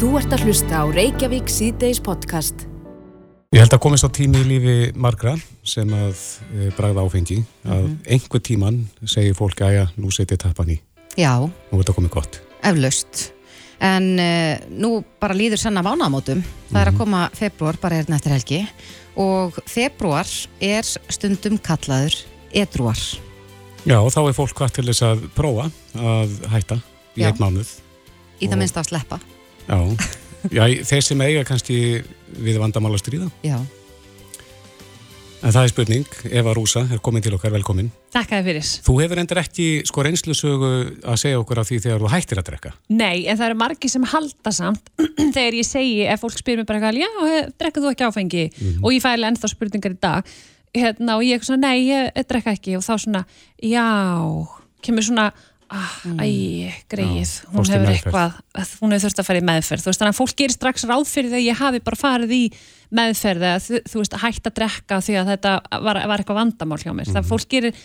Þú ert að hlusta á Reykjavík síðdeis podcast. Ég held að komist á tími í lífi margra sem að e, bragða áfengi að Mhm. einhver tíman segir fólk að já, nú setið tappan í, Já, nú er þetta komið gott. eflaust. En uh, nú bara líður sann af ánamótum. Það er að koma februar bara hérna eftir helgi og februar er stundum kallaður edruar. Já, og þá er fólk hvað til þess að prófa að hætta í einn mánuð. Í það minnst að sleppa. Já, já þeir sem eiga kannski við vandamál að stríða. Já. En það er spurning, Eva Rúsa er komin til okkar, velkomin. Takk að þið fyrir. Þú hefur endur ekki sko reynslusögu að segja okkur af því þegar þú hættir að drekka. Nei, en það eru margi sem halda samt þegar ég segi, ef fólk spyr mér bara eitthvað, já, drekka þú ekki áfengi og ég fæli ennþá spurningar í dag hérna, og ég er svona, nei, ég drekka ekki og þá svona, já kemur svona, ah, æ, greið Já, hún hefur eitthvað, hún hefur þurft að fara í meðferð. Þú veist, þannig að fólk gerir strax ráð fyrir því að ég hafi bara farið í meðferð eða þú, þú veist, hætt að drekka því að þetta var, var eitthvað vandamál hjá mér, það fólk gerir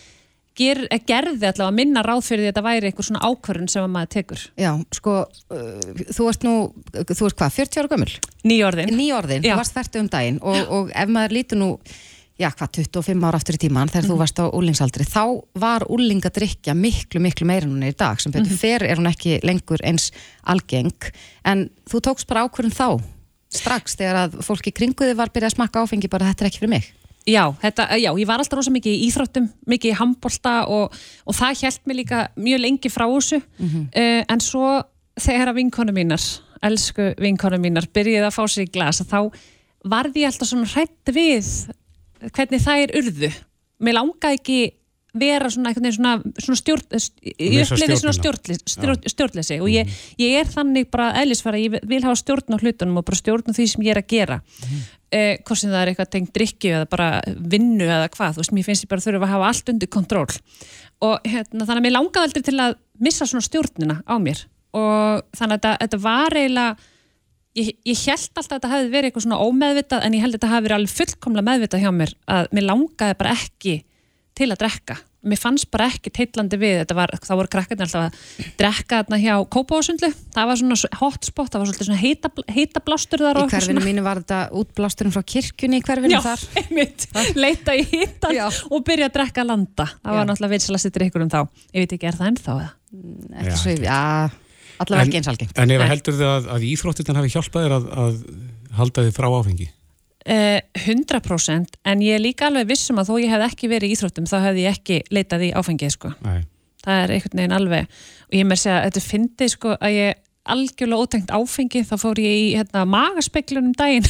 ger, gerði allavega að minna ráð fyrir því að þetta væri eitthvað svona ákvörðun sem að maður tekur. Já, sko, uh, þú ert nú, þú ert hvað, 40 ára gömul? Nýjorðin, Já. þú varst færtu um daginn og, og ef maður lítur nú, já hvað, 25 ára aftur í tíman þegar þú varst á úlingsaldri, þá var úlingadrykja miklu, miklu meira en hún er í dag sem betur fer er hún ekki lengur eins algeng, en þú tókst bara ákvörðum þá, strax þegar að fólki kringuði var byrjað að smakka áfengi bara þetta er ekki fyrir mig. Já, þetta, já, ég var alltaf rosa mikið í íþróttum, mikið í handbolta og, og það hjælt mig líka mjög lengi frá þessu. Uh, en svo þegar að vinkonu mínar, elsku vinkonu mínar, byrjuði að fá sér í glas þá varði ég alltaf svona hrætt við hvernig það er urðu. Mér langaði ekki vera svona, svona, svona stjórn, ég Missa upplifði svona stjórnleysi, stjórn, og ég, ég er þannig bara eðlisfæra, ég vil hafa stjórn á hlutunum og bara stjórn á því sem ég er að gera. Eh, hvort sem það er eitthvað tengt drikki eða bara vinnu eða hvað, þú veist, mér finnst ég bara þurfa að hafa allt undir kontról. Og hérna, þannig að mér langaði aldrei til að missa svona stjórnina á mér. Og þannig að þetta, þetta var eiginlega ég, ég held alltaf að þetta hefði verið eitthvað svona ómeðvitað en ég held að þetta hefði verið alveg fullkomlega meðvitað hjá mér að mér langaði bara ekki til að drekka. Mér fannst bara ekki teitlandi við. Þetta var, þá voru krakkarnir alltaf að drekka þarna hjá Kópavásundlu, það var svona hotspot, það var svolítið svona heita, heita blástur þar Í og eitthvað hverfinu svona- mínu var þetta útblásturinn frá kirkjunni í hverfinu Já, þar. einmitt, leita í hittan Já. og byrja að drekka landa. Það Já. var náttúrulega vinsalasti drikkur um þá. Ég veit ekki, er það ennþá eða? Ekki Já, svo, já, allavega ekki eins algengt. En ef heldur þið að, að íþróttirna hafi hjálpað þér að, að halda þið frá áfengi? Eh, 100% en ég er líka alveg vissum að þó ég hef ekki verið í íþróttum þá hefði ég ekki leitað í áfengið sko. Nei. það er einhvern veginn alveg og ég með segja að þetta fyndi sko að ég algjörlega ótengt áfengi þá fór ég í hérna, magaspeiklunum daginn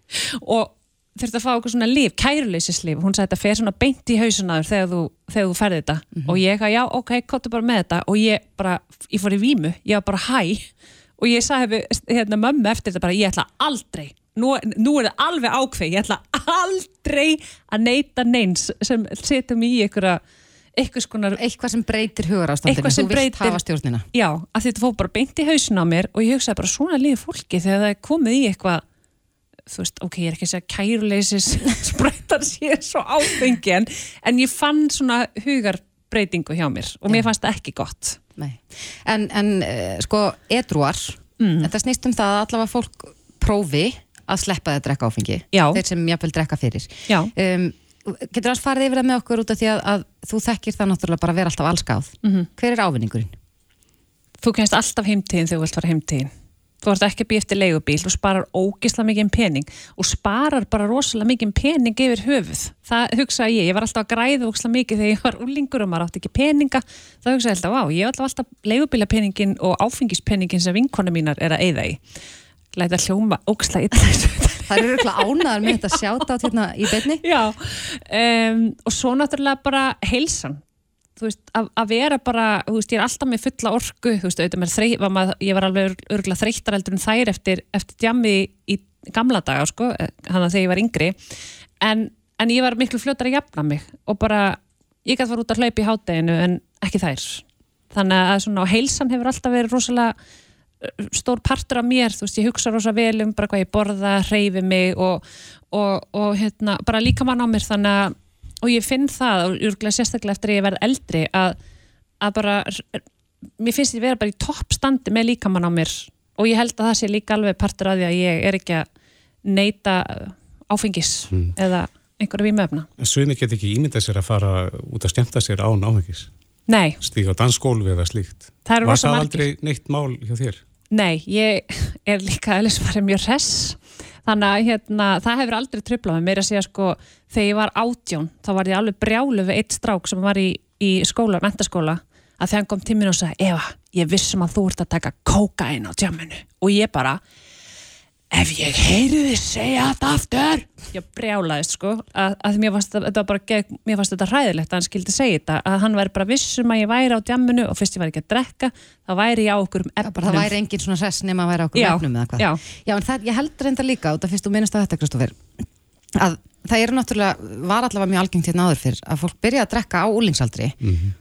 og þurfti að fá okkur svona líf, kæruleysislíf hún sagði þetta fer svona beint í hausunaður þegar þú, þegar þú ferði þetta. Og ég að já, ok, kottu bara með þetta. Og ég bara, ég fór í vímu, ég var bara hæ? Og ég sagði hérna mömmu eftir þetta bara, ég ætla aldrei nú, nú er það alveg ákveð, ég ætla aldrei að neyta neins sem setjum í einhverja einhvers konar Eitthvað sem breytir hugar ástandinu, Eitthvað sem þú vilt breytir- hafa stjórnina. Já, að þetta fór bara beint í hausin á mér og ég hugsaði bara svona lífi fólki þegar það er komið í eitthvað þú veist, ok, ég er ekki að segja kæruleysis spreytar sér svo áfengi en, en ég fann svona hugarbreytingu hjá mér og mér Já. fannst það ekki gott Nei. En, en uh, sko, edruar, þetta snýst um það að allavega fólk prófi að sleppa það að drekka áfengi. Já. Þeir sem jáfnvel drekka fyrir. Um, getur alls farið yfir það með okkur út af því að, að þú þekkir það náttúrulega bara að vera alltaf allskáð. Mhm. Hver er ávinningurinn? þú kennst alltaf heimtíðin þegar þú vilt fara heimtíðin þú ert ekki að býja eftir leigubíl og sparar ógisla mikið pening og sparar bara rosalega mikið pening yfir höfuð. Það hugsaði ég, ég var alltaf að græða ógisla mikið þegar ég var úlingur og maður átti ekki peninga. Þá hugsaði ég alltaf, vá, ég var alltaf leigubílapeningin og áfengispenningin sem vinkona mínar er að eyða í. Læta hljóma ógisla illa. Það eru örgulega ánaðar með þetta sjáta hérna í beinni. Já, um, og svo náttúrulega bara heilsan þú veist, að, að vera bara, þú veist, ég er alltaf með fulla orku, þú veist, auðvitað með þrey, var maður, ég var alveg örgulega þreyttar eldur en þær eftir, eftir djammi í gamla daga, sko, hann að þegar ég var yngri. En, en ég var miklu fljótar að jafna mig og bara, ég gæti fara út að hlaupa í hátteginu en ekki þær. Þannig að svona, og heilsan hefur alltaf verið rosalega uh, stór partur af mér, þú veist, ég hugsa rosa vel um bara hvað ég borða, hreyfi mig og, og, og hérna, bara líka mann á mér þannig að, og ég finn það og júrglega sérstaklega eftir að ég verð eldri að, að bara mér finnst ég vera bara í toppstandi með líkamann á mér og ég held að það sé líka alveg partur af því að ég er ekki að neyta áfengis eða einhverju vímöfna En Sumi get ekki ímyndað sér að fara út að skemmta sér án áhengis. Nei, Stíga á dansgólfi eða slíkt. það Var það margir aldrei neitt mál hjá þér? Nei, ég er líka eða sem mjög hress þannig að hérna, það hefur aldrei tröflað með mér að segja sko, þegar ég var átjón þá var ég alveg brjálu við eitt strák sem var í, í skóla, mentaskóla að þegar hann kom tíminn og sagði Eva, ég vissum að þú ert að taka kókain á tjamminu og ég bara ef ég heyri þið segja þetta aftur ég brjálaðist sko að, að mér fannst þetta bara mér fannst þetta hræðilegt að hann skildi segja þetta að hann væri bara vissum að ég væri á djamminu og fyrst ég væri ekki að drekka þá væri ég á okkur um Það, bara, það væri engin svona hress nema að væri okkur Já, efnum eða hvað. já. já, en það, ég held reynda líka út af fyrst þú minnast á þetta, Kristoffer, að það eru náttúrulega, var allavega mjög algengt hérna áður fyrr, að fólk byrja að drekka á úlingsaldri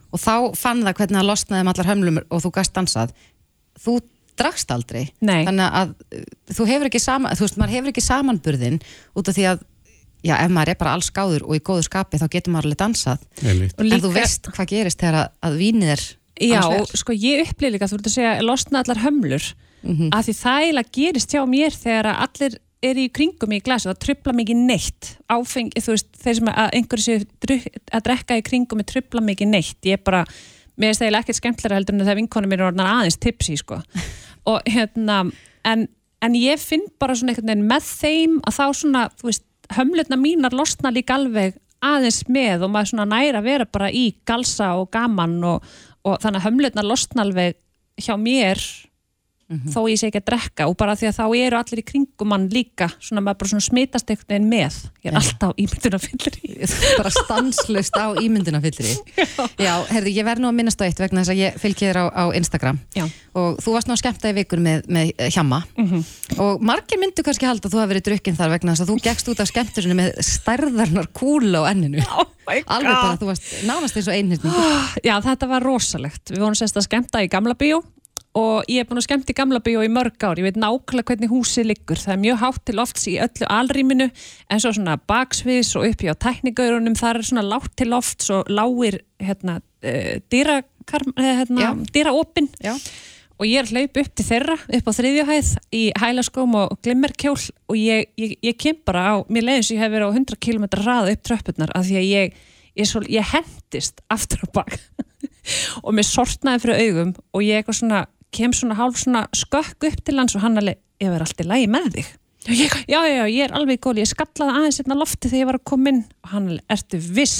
og þá fann það hvernig það losnaði um allar hömlum og þú gast dansað. Þú drakst aldrei. Nei. Þannig að uh, þú hefur ekki sama, þú veist, maður hefur ekki samanburðin út af því að, já, ef maður er bara alls gáður og í góðu skapi þá getur maður alveg dansað. Og En þú líka- veist hvað gerist þegar að, að vínið er Já, sko ég upplýði líka, þú ert að segja losna allar hömlur, Mhm. að því það eiginlega gerist hjá mér þegar að allir er í kringum í glasi, það trubla mikið neitt áfeng, þú veist, þeir sem að einhverju séu að drekka í kringum er trubla mikið neitt, ég bara mér finnst það eiginlega ekkert skemmtilega heldur en þegar vinkonu mér er orðnar aðeins tipsi, sko og hérna, en, en ég finn bara svona einhvern veginn með þeim að þá svona, þú veist, hömlutna mínar losna líka alveg aðeins með og maður svona næra að vera bara í galsa og gaman og, og þannig að hömlutna losna alveg hjá mér þó ég sé ekki að drekka og bara því að þá eru allir í kringum mann líka svona maður bara svona smitast einhvern veginn með. Ég er Já. alltaf ímyndun að fyllir í bara stanslust á ímyndina fyllri Já, herði, ég verð nú að minnast á eitt vegna þess að ég fylgji þér á, á Instagram. Já. og þú varst nú að skemmta í vikur með, með eh, hjamma. Og margir myndu kannski halda að þú hafi verið drukkin þar vegna þess að þú gekkst út af skemmturinu með stærðarnar kúla á enninu. Oh my alveg bara, þú varst nánast eins og einhyrning Já, þetta var rosalegt. Við vorum sérst að skemmta í gamla bíó og ég er búin að skemmta í gamla bíó í mörg ár. Ég veit nákvæmlega hvernig húsið liggur. Það er mjög hátt til lofts í öllu alrýminu en svo svona baksviðs og uppi á tæknigaurunum það er svona látt til lofts og lágir hérna, uh, dýra, hérna, Já. dýraopin Já, og ég er hlaup upp til þeirra upp á þriðjuhæð í hælaskóm og glimmerkjól og ég, ég, ég kem bara á mér leiðis ég hef verið á 100 km hraða upp tröppurnar af því að ég, ég, svo, ég hendist aftur á bak og mér sortnaði fyrir augum og ég eitthvað svona, kem svona hálf svona skökk upp til hans og hann alveg ég verið alltaf lægi með þig? Já, ég, já, já, já, ég er alveg góli, ég skallaði aðeins hérna lofti þegar ég var að koma inn og hann alveg, ertu viss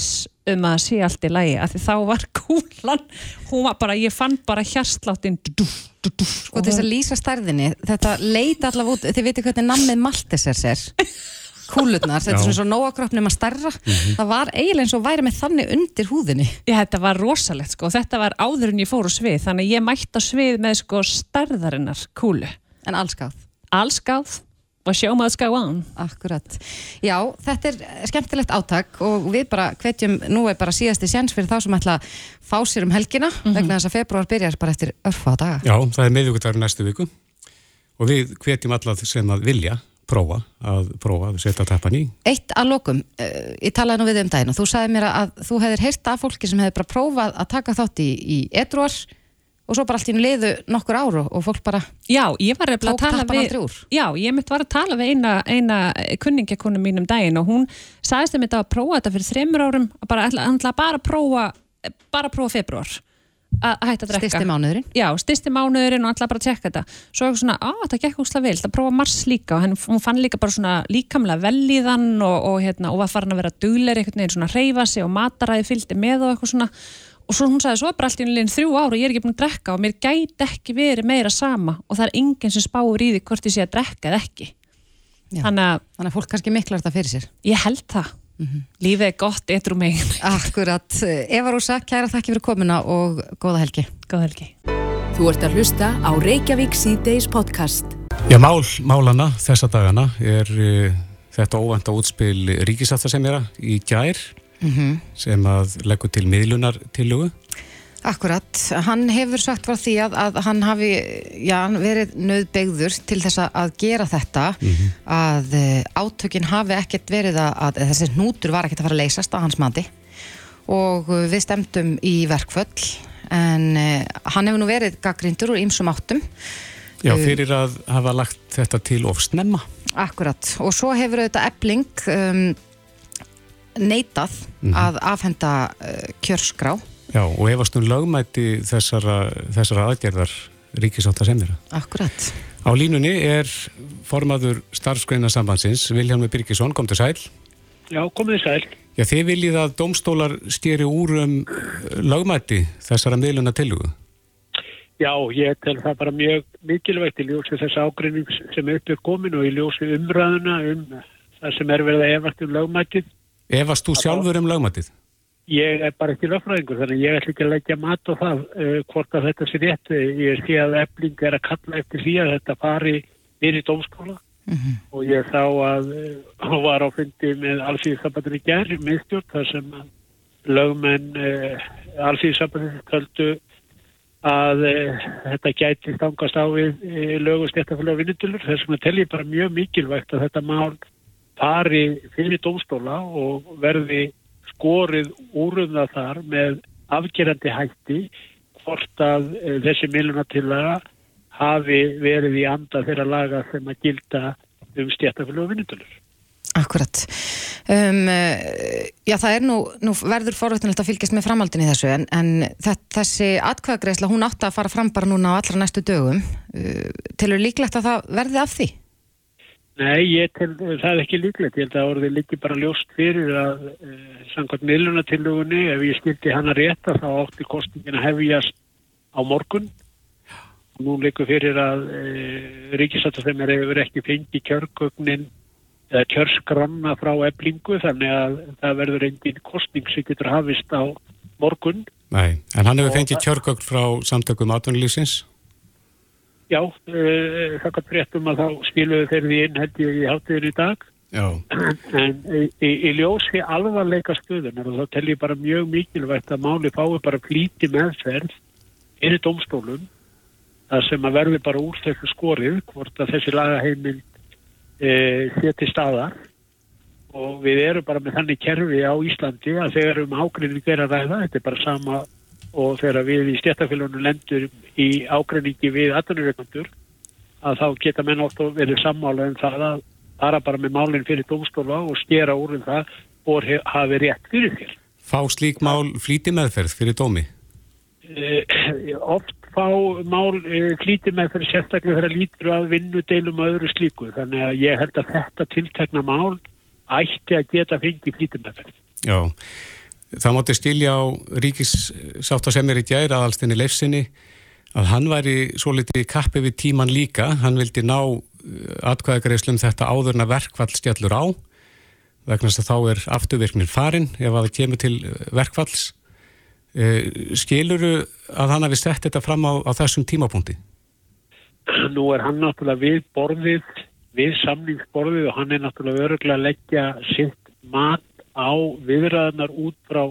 um að sé allt í lægi af því þá var kúlan hún var bara, ég fann bara hjarsláttin sko þess að lýsa stærðinni þetta leit allavega út, þið veitir hvernig nammið Maltesers er kúlutnar, þetta er svona svo nóakroppnum að stærra það var eiginlega eins og væri með þannig undir húðinni Já, þetta var rosalegt sko, þetta var áður en ég fór á svið, þannig að ég mætti á svið með sko stærðarinnar kúlu. en allskáð Allskáð og show must go on. Akkurat. Já, þetta er skemmtilegt átak og við bara hvetjum, nú er bara síðasti séns fyrir þá sem ætla að fá sér um helgina vegna þess að februar byrjar bara eftir örfa daga. Já, það er miðvíkudagur næstu viku og við hvetjum alla sem að vilja prófa að prófa að setja tappan í. Eitt að lokum, uh, ég talaði nú við um daginn og þú sagði mér að þú hefðir heyrt af fólki sem hefði bara prófað að taka þátt í, í edruar og svo bara allt í liðu nokkur ár og, og fólk bara Já, ég var nefnilega tók að tala tappan við... aldrei úr. Já, ég mitt var að tala við eina, eina kunningjakonu mín um daginn og hún sagðist þeim þetta að prófa þetta fyrir þreymur árum að bara, bara að prófa bara að prófa februar að að hætta að drekka. Stysti mánuðurinn. Já, styrsti mánuðurinn og ætla bara að tjekka þetta. Svo eitthvað svona, á, þetta gekk úrslega vel, það prófa mars líka og henn, hún fann líka bara svona líkamlega velíðan og, og, hérna, og var farin að vera dugleiri einhvern veginn svona hreyfa sig og mataræði fylgdi með og eitthvað svona og svo hún sagði, svo er bara allt í enn þrjú ár og ég er ekki búin að drekka og mér gæti ekki verið meira sama og það er enginn sem spáur í því hvort ég sé að drekka eða ekki. Já. Þannig að Þannig að fólk kannski miklar þetta fyrir sér. ég held það. Lífið er gott, eitthvað megin. Akkurat. Eva Rúsa, kæra þakki fyrir komuna og góða helgi. Góð helgi. Þú ert að hlusta á Reykjavík C-Days podcast. Já, mál, málana þessa dagana er uh, þetta óvænta útspil ríkisaftarsemjara í gær sem að leggur til miðlunar tillögu. Akkurat, hann hefur sagt frá því að, að hann hafi já, verið nöðbegður til þess að- að gera þetta að uh, átökin hafi ekkert verið að, að þessi hnútur var ekkert að fara að leysast á hans mati. Og uh, við stemdum í verkföll en uh, hann hefur nú verið gaggrindur úr ýmsum áttum. Já, fyrir að hafa lagt þetta til of snemma. Akkurat, og svo hefur auðvitað ebling um, neitað að afhenda uh, kjörskrá. Já, og efast um lögmæti þessara, þessara aðgerðar ríkisáta semjara. Akkurat. Á línunni er formaður starfskreina sambandsins, Vilhelmur Birgisson, kom til sæl. Já, komið sæl. Já, þið viljið að domstólar stýri úr um lögmæti þessara miðluna tilugu. Já, ég tel það bara mjög mikilvægt í ljósi þess ágreining sem upp er komin og í ljósi umræðuna um það sem er verið að efast um lögmætið. Efast þú sjálfur um lögmætið? Ég er bara ekki lögfræðingur þannig ég ætla ekki að leggja mat á það uh, hvort að þetta sé rétt. Ég sé að efling er að kalla eftir því að þetta fari inn í dómskóla og ég þá að hún var á fundi með Alþýðisambandinu gerð miðstjórn þar sem að lögmenn uh, Alþýðisambandinu töldu að uh, þetta gæti stangast á við lögust þetta fyrir vinnutulur þess vegna tel ég bara mjög mikilvægt að þetta mál fari fyrir dómstóla og verði skorið úrumða þar með afgerandi hætti hvort að uh, þessi millunatillaga hafi verið í anda þeirra laga sem að gilda um stjættafélag og vinnutölur. Akkurat. Um, uh, já, það er nú, nú verður forveitinlegt að fylgjast með framhaldin í þessu en, en þess, þessi atkvæðagreisla, hún átti að fara fram bara núna á allra næstu dögum. Uh, Tilur líklegt að það verði af því? Nei, ég tel það er ekki líklegt. Ég held að orðið líki bara ljóst fyrir að uh, samkvæmt miðlunatilugunni, ef ég skildi hana rétta þá átti kostingin að hefjast á morgun nú leikur fyrir að e, ríkisatastæmjar hefur ekki fengið kjörgögnin eða kjörskranna frá eblingu þannig að það verður engin kostning sem getur hafist á morgun. Nei, en hann hefur fengið kjörgögn frá samtökum atvinnulífsins. Já, e, það kan fréttum að þá skiluðu þeir því inn held ég í hátíðin í dag Já. en í, í, í ljósi alvarleika stöðunar og þá tel ég bara mjög mikilvægt að máli fái bara flíti meðferð fyrir domstólum það sem að verði bara úr þessu skorið hvort að þessi lagaheimil e, sé til staðar og við erum bara með þannig kerfi á Íslandi að þegar um ágreining er að ræða, þetta er bara sama og þegar við í stjættafélunum lendur í ágreiningi við atvinnureikandur að þá geta menn átt að verið sammála um það að fara bara með málinn fyrir domstóla og skera úr um það og hafi rétt fyrir þér. Fá slík mál flýti meðferð fyrir dómi. Eh, oft fá mál eh, klíti með fyrir sérstaklega þegar lítur að vinnu deilum öðru slíku þannig að ég held að þetta tiltekna mál ætti að geta fengið klíti með fyrir. Já. Það mátti skilja á ríkissátt sem er í gæri aðalstinni leifsinni að hann væri svo litið kappi við tíman líka. Hann vildi ná atkvæðagreislum þetta áðurna verkvall stjallur á vegna þess að þá er afturvirknir farin ef að það kemur til verkvalls. Skiluru að hann hafi sett þetta fram á, á þessum tímapunkti? Nú er hann náttúrulega við borðið, við samningsborðið og hann er náttúrulega öruglega að leggja sitt mat á viðræðanar út frá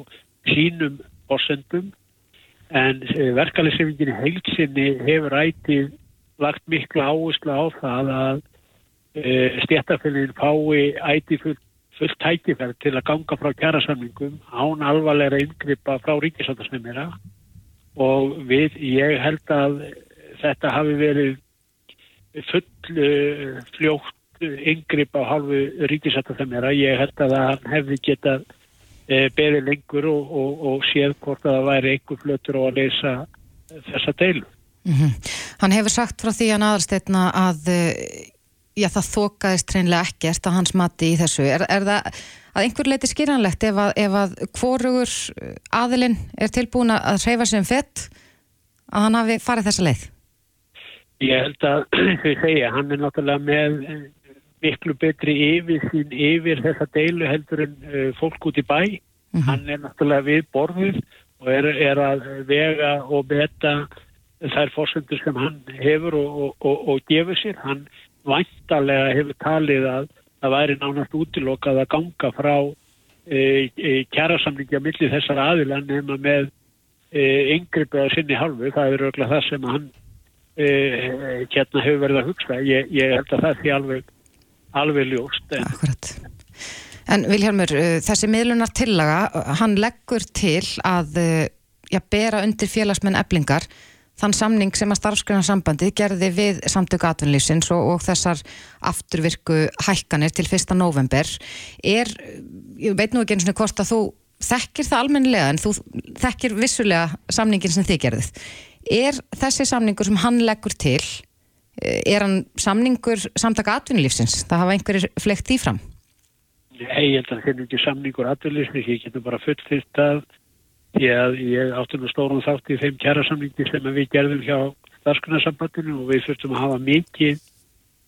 sínum borsendum en verkefælisefingin heilsinni hefur ætið lagt miklu áherslu á það að e, stjættafélagin fái ætið fullt, fullt tækifærð til að ganga frá kjærasamningum án alvarlega inngripa frá ríkisáttasnefnira og við, ég held að þetta hafi verið full uh, fljótt yngripp á halvu ríkisættafemjara. Ég held að hann hefði getað uh, beðið lengur og, og, og séð hvort að það væri einhver flötur á að leysa þessa deilu. Mm Hann hefur sagt frá því hann aðalstegna að uh, já, það þókaðist hreinlega ekkert að hans mati í þessu. Er, er það að einhver leiti skýranlegt ef að, ef að hvorugur aðilinn er tilbúin að hreyfa sem fett að hann hafi farið þessa leið? Ég held að, þau segja, hann er náttúrulega með eh, miklu betri yfir sín yfir þessa deilu heldur en uh, fólk út í bæ. Hann er náttúrulega við borðið og er, er að vega og beta þær fórsendur sem hann hefur og, og, og, og gefur sér. Hann væntalega hefur talið að það væri nánast útilokað að ganga frá e, e, kjærasamlingja millir þessar aðila nema með e, yngripu að sinni halvu. Það er örgulega það sem hann Uh, hérna hefur verið að hugsa ég, ég held að það sé alveg alveg ljóst en... Akkurat En Vilhelmur, uh, þessi miðlunar tillaga, hann leggur til að uh, já, bera undir félagsmenn eblingar þann samning sem að starfsgrunnarsambandið gerði við samtöku atvinnlýfsins og, og þessar afturvirku hækkanir til 1. november er, ég veit nú ekki eins og hvort að þú þekkir það almennilega en þú þekkir vissulega samningin sem þið gerðið er þessi samningur sem hann leggur til er hann samningur samtaka atvinnlýfsins, það hafa einhverjir flekt í fram? Nei, ég held að það er ekki samningur atvinnlýfsins, ég getur bara fullfyrst að ég, ég átti nú stórum þátt í þeim kjærasamningi sem við gerðum hjá starfskunarsambandinu og við þurftum að hafa mikið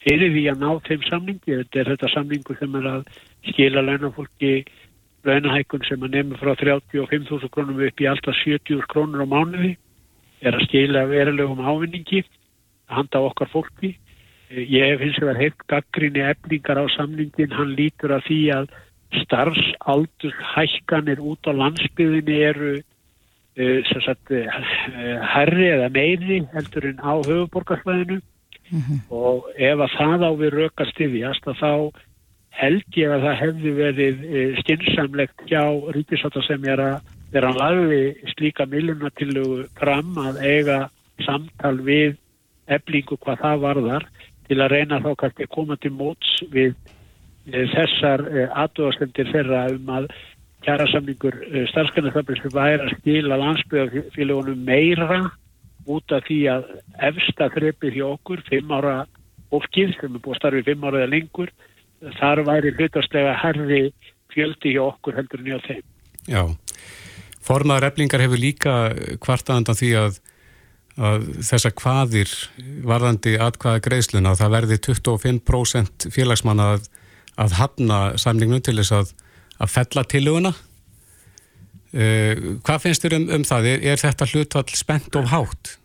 fyrir því að ná þeim samningi. Þetta er þetta samningu sem er að skila launafólki launahækun sem að nefna frá 35.000 krónum upp í alltaf 70 krónur á mánuði er að skila verulegum ávinningi að handa okkar fólki. Ég hef hins vegar heilt gaggrinni efningar á samningin, hann lítur að því að starfsaldur hækkanir út á landsbyðinni eru uh, sagt, herri eða meiri heldur en á höfuborgarsvæðinu mm -hmm. og ef að það á við rökast yfirjast að þá held ég að það hefði verið uh, skynnsamlegt hjá ríkisáta sem er að vera að lagði slíka millunatillugu fram að eiga samtal við eflingu hvað það varðar til að reyna þá kannski að koma til móts við Eh, þessar eh, aðdóðastendir þeirra um að kjærasamningur eh, starfskanarþablislu væri að skila landsbyggafélagunum meira út af því að efsta þreppið hjá okkur, fimm ára fólkið sem er búið að starfið fimm ára eða lengur, þar væri hlutastlega herri fjöldi hjá okkur heldur hjá þeim. Já, formaður eflingar hefur líka kvartaðandan því að, að þessa hvaðir varðandi atkvaða greiðsluna, það verði 25% félagsmanna að að hafna samningnum til þess að, að fella tiluguna. Uh, hvað finnst þér um, um það? Er, er þetta hlutvall spennt of hátt?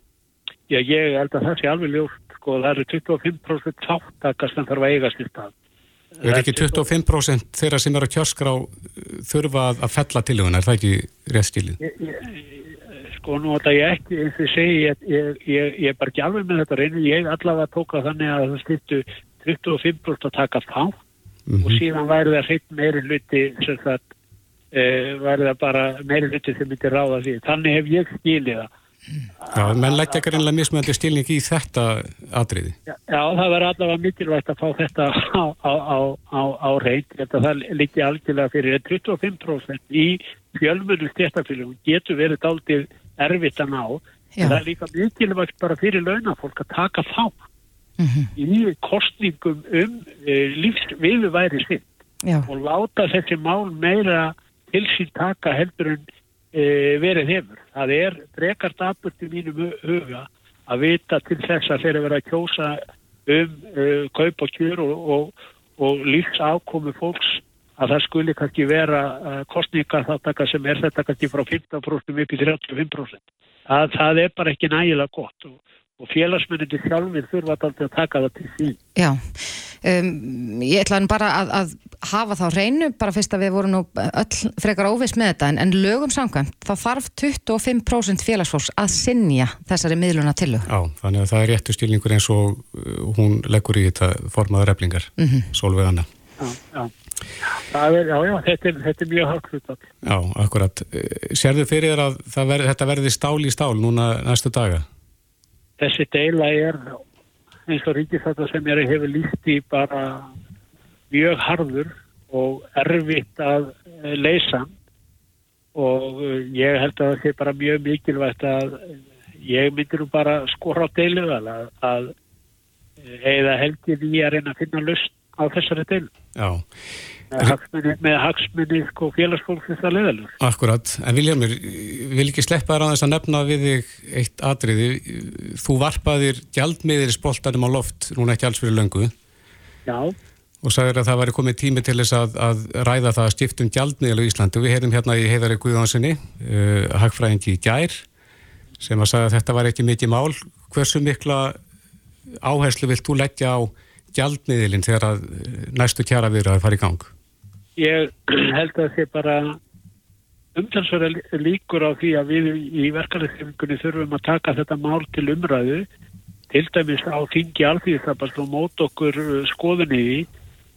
Já, ég held að það sé alveg ljóst. Sko, það eru 25% þáttakast en þarf að eiga styrtað. Er ekki 25% þeirra sem eru að kjörskrá þurfa að, að fella tiluguna? Er það ekki réttskilið? Sko, nú ætla ég ekki, eins og segi, ég, ég, ég, ég er bara ekki alveg með þetta reynu. Ég allavega tóka þannig að það styrtu 25% að taka þátt mm -hmm. og síðan væri það hreitt meiri hluti sem það e, væri það bara meiri hluti sem myndi ráða því. Þannig hef ég skilið það. Já, menn lætti ekki reynilega mismöndi stilning í þetta atriði. Já, það verður allavega mikilvægt að fá þetta á, á, á, á reynd þetta það líki algjörlega fyrir. 25% í fjölmunu stjættafélagum getur verið daldið erfitt að ná Já. það er líka mikilvægt bara fyrir launafólk að taka þá mm -hmm. í kostningum um e, eh, lífsviðuværi sitt Já. og láta þessi mál meira til sín taka heldur en e, verið hefur. Það er frekart afburt í mínum huga að vita til þess að þeir eru verið að kjósa um e, kaup og kjör og, og, og lífsákomi fólks að það skuli kannski vera kostningar þáttaka sem er þetta kannski frá 15% upp í 35%. Það, það er bara ekki nægilega gott og og félagsmennindi sjálfur þurfa alltaf að taka það til sín. Já, um, ég ætlaði bara að, að hafa þá reynu, bara fyrst að við vorum nú öll frekar óvist með þetta, en, en lögum samkvæmt, þá þarf 25% félagsfólks að sinja þessari miðluna til þau. Já, þannig að það er réttu stilningur eins og uh, hún leggur í þetta formaður eflingar, mm -hmm. Solveig Anna. Já, já. Er, já, já, þetta er, þetta er mjög haldflutat. Já, akkurat. Serðu fyrir að ver, þetta verði stál í stál núna næstu daga? þessi deila er eins og ríkisætta sem ég hefur líst í bara mjög harður og erfitt að eh, leysa og eh, ég held að það sé bara mjög mikilvægt að ég myndir nú bara skora á deilu að, að eða helgir í að reyna að finna lust á þessari deilu. Já með hagsmunni sko félagsfólksins að leðalur. Akkurat, en Viljamur, vil ekki sleppa þér á þess að nefna við þig eitt atriði. Þú varpaðir gjaldmiðir spoltanum á loft, núna ekki alls fyrir löngu. Já. Og sagður að það væri komið tími til þess að, að ræða það að stiftum gjaldmiðil á Íslandi. Við heyrum hérna í heiðari Guðansinni, uh, hagfræðingi í gær, sem að sagða að þetta var ekki mikið mál. Hversu mikla áherslu vilt þú leggja á gjaldmiðilinn þegar að næstu kjara viðra að fara í gang? ég held að það bara umtalsverða líkur á því að við í verkefniðsefningunni þurfum að taka þetta mál til umræðu til dæmis á þingi alþýðistabast og mót okkur uh, skoðunni í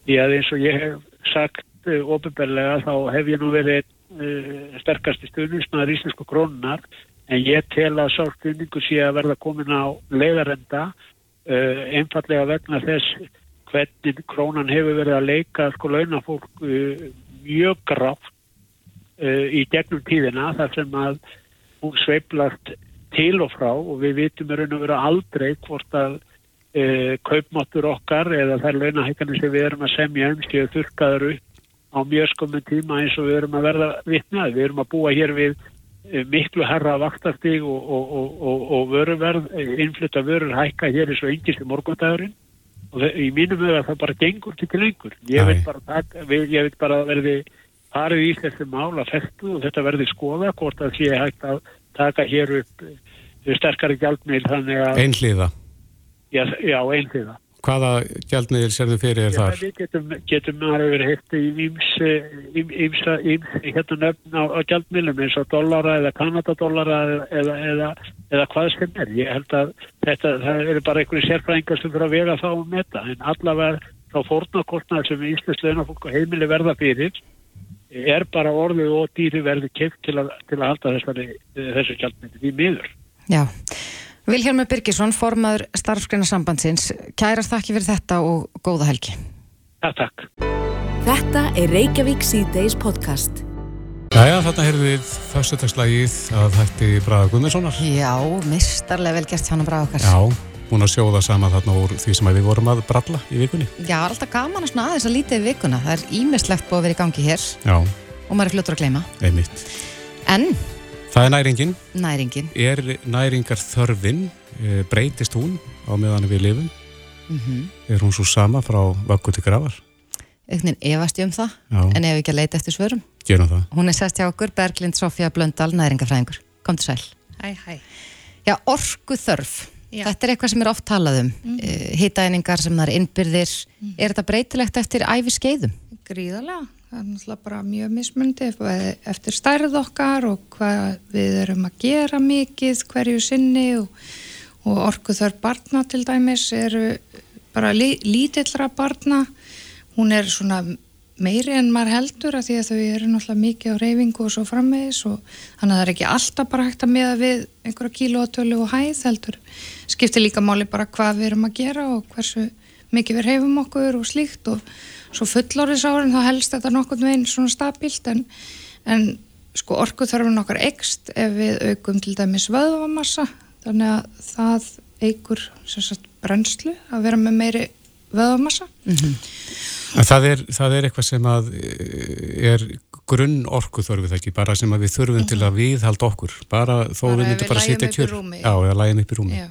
því að eins og ég hef sagt uh, ofinberlega þá hef ég nú verið uh, sterkast í stundum smaður íslensku krónunar en ég tel að sárstuðningu sé að verða komin á leiðarenda uh, einfallega vegna þess hvernig krónan hefur verið að leika sko launafólk uh, mjög grátt uh, í gegnum tíðina þar sem að hún sveiplast til og frá og við vitum er og vera aldrei hvort að uh, kaupmáttur okkar eða þær launahækkanir sem við erum að semja um séu þurkaður upp á mjög skomum tíma eins og við erum að verða vitnað. Við erum að búa hér við miklu herra vaktastig og, og, og, og vöruverð, innflutta vörur hækka hér eins og engist í morgundagurinn og það, í mínum að það bara gengur til lengur. Ég vil bara, taka, ég vil bara verði farið í þessi mál að festu og þetta verði skoða hvort að sé hægt að taka hér upp eh, sterkari gjaldmiðl þannig að, Einhliða. já, já einhliða. Hvaða gjaldmiðil serðu fyrir Já, þar? við getum, getum maður verið heitti í íms, íms, íms, hérna nöfn á, á gjaldmiðlum eins og dollara eða kanadadollara eða, eða, eða, eða hvað sem er. Ég held að þetta, það eru bara einhverju sérfræðingar sem fyrir að vega þá um þetta en allavega þá fórnakortnar sem íslensk launafólk og heimili verða fyrir er bara orðið og dýri verði kemd til, að- til að halda þessari, þessu gjaldmiðli í miður. Já. Vilhelmur Birgisson, formaður starfskreina sambandsins, kærast þakki fyrir þetta og góða helgi. Takk, takk. Þetta er Reykjavík C-Days podcast. Jæja, þarna heyrðum við föstudagslægið að hætti Braga Guðmundssonar. Já, mistarlega vel gert hjá hann að braga okkar. Já, búin að sjóða sama þarna úr því sem við vorum að bralla í vikunni. Já, alltaf gaman að svona aðeins að lítið í vikuna. Það er ímislegt búið að vera í gangi hér Já, og maður er fljótur að gleyma. einmitt. En Það er næringin. næringin, Er næringar þörfin, breytist hún á meðan við lifum? mm Er hún svo sama frá vakku til grafar? auknin efast ég um það, Já, en ef ekki að leita eftir svörum. gerum það. Hún er sest hjá okkur, Berglind Sofía Blöndal, næringafræðingur. Kom til sæl. Hæ, hæ. Já, orku þörf. Já. Þetta er eitthvað sem er oft talað um. Mm. Hitaeiningar sem það er innbyrðir. Er þetta breytilegt eftir æfi skeiðum? Gríðarlega. Það er náttúrulega bara mjög mismundi eftir stærð okkar og hvað við erum að gera mikið hverju sinni og, og orku þar barna til dæmis eru bara lí, lítillra barna. Hún er svona meiri en maður heldur að því að þau eru náttúrulega mikið á reyfingu og svo framvegis og þannig að það er ekki alltaf bara hægt að meða við einhverja kílóatölu og hæð heldur. Skiptir líka máli bara hvað við erum að gera og hversu mikið við reyfum okkur og slíkt og svo fullorðisárin þá helst þetta nokkurn veginn svona stabílt en, en sko orkuþörfun okkar ekst ef við aukum til dæmis vöðvamassa þannig að það eigur sagt brennslu að vera með meiri vöðvamassa En það er, það er eitthvað sem að eh, er grunn orku þörfið ekki, bara sem að við þurfum til að viðhalda okkur, bara þó Bara við myndum bara upp í kjör. Já, eða lægjum upp í rúmi. Já,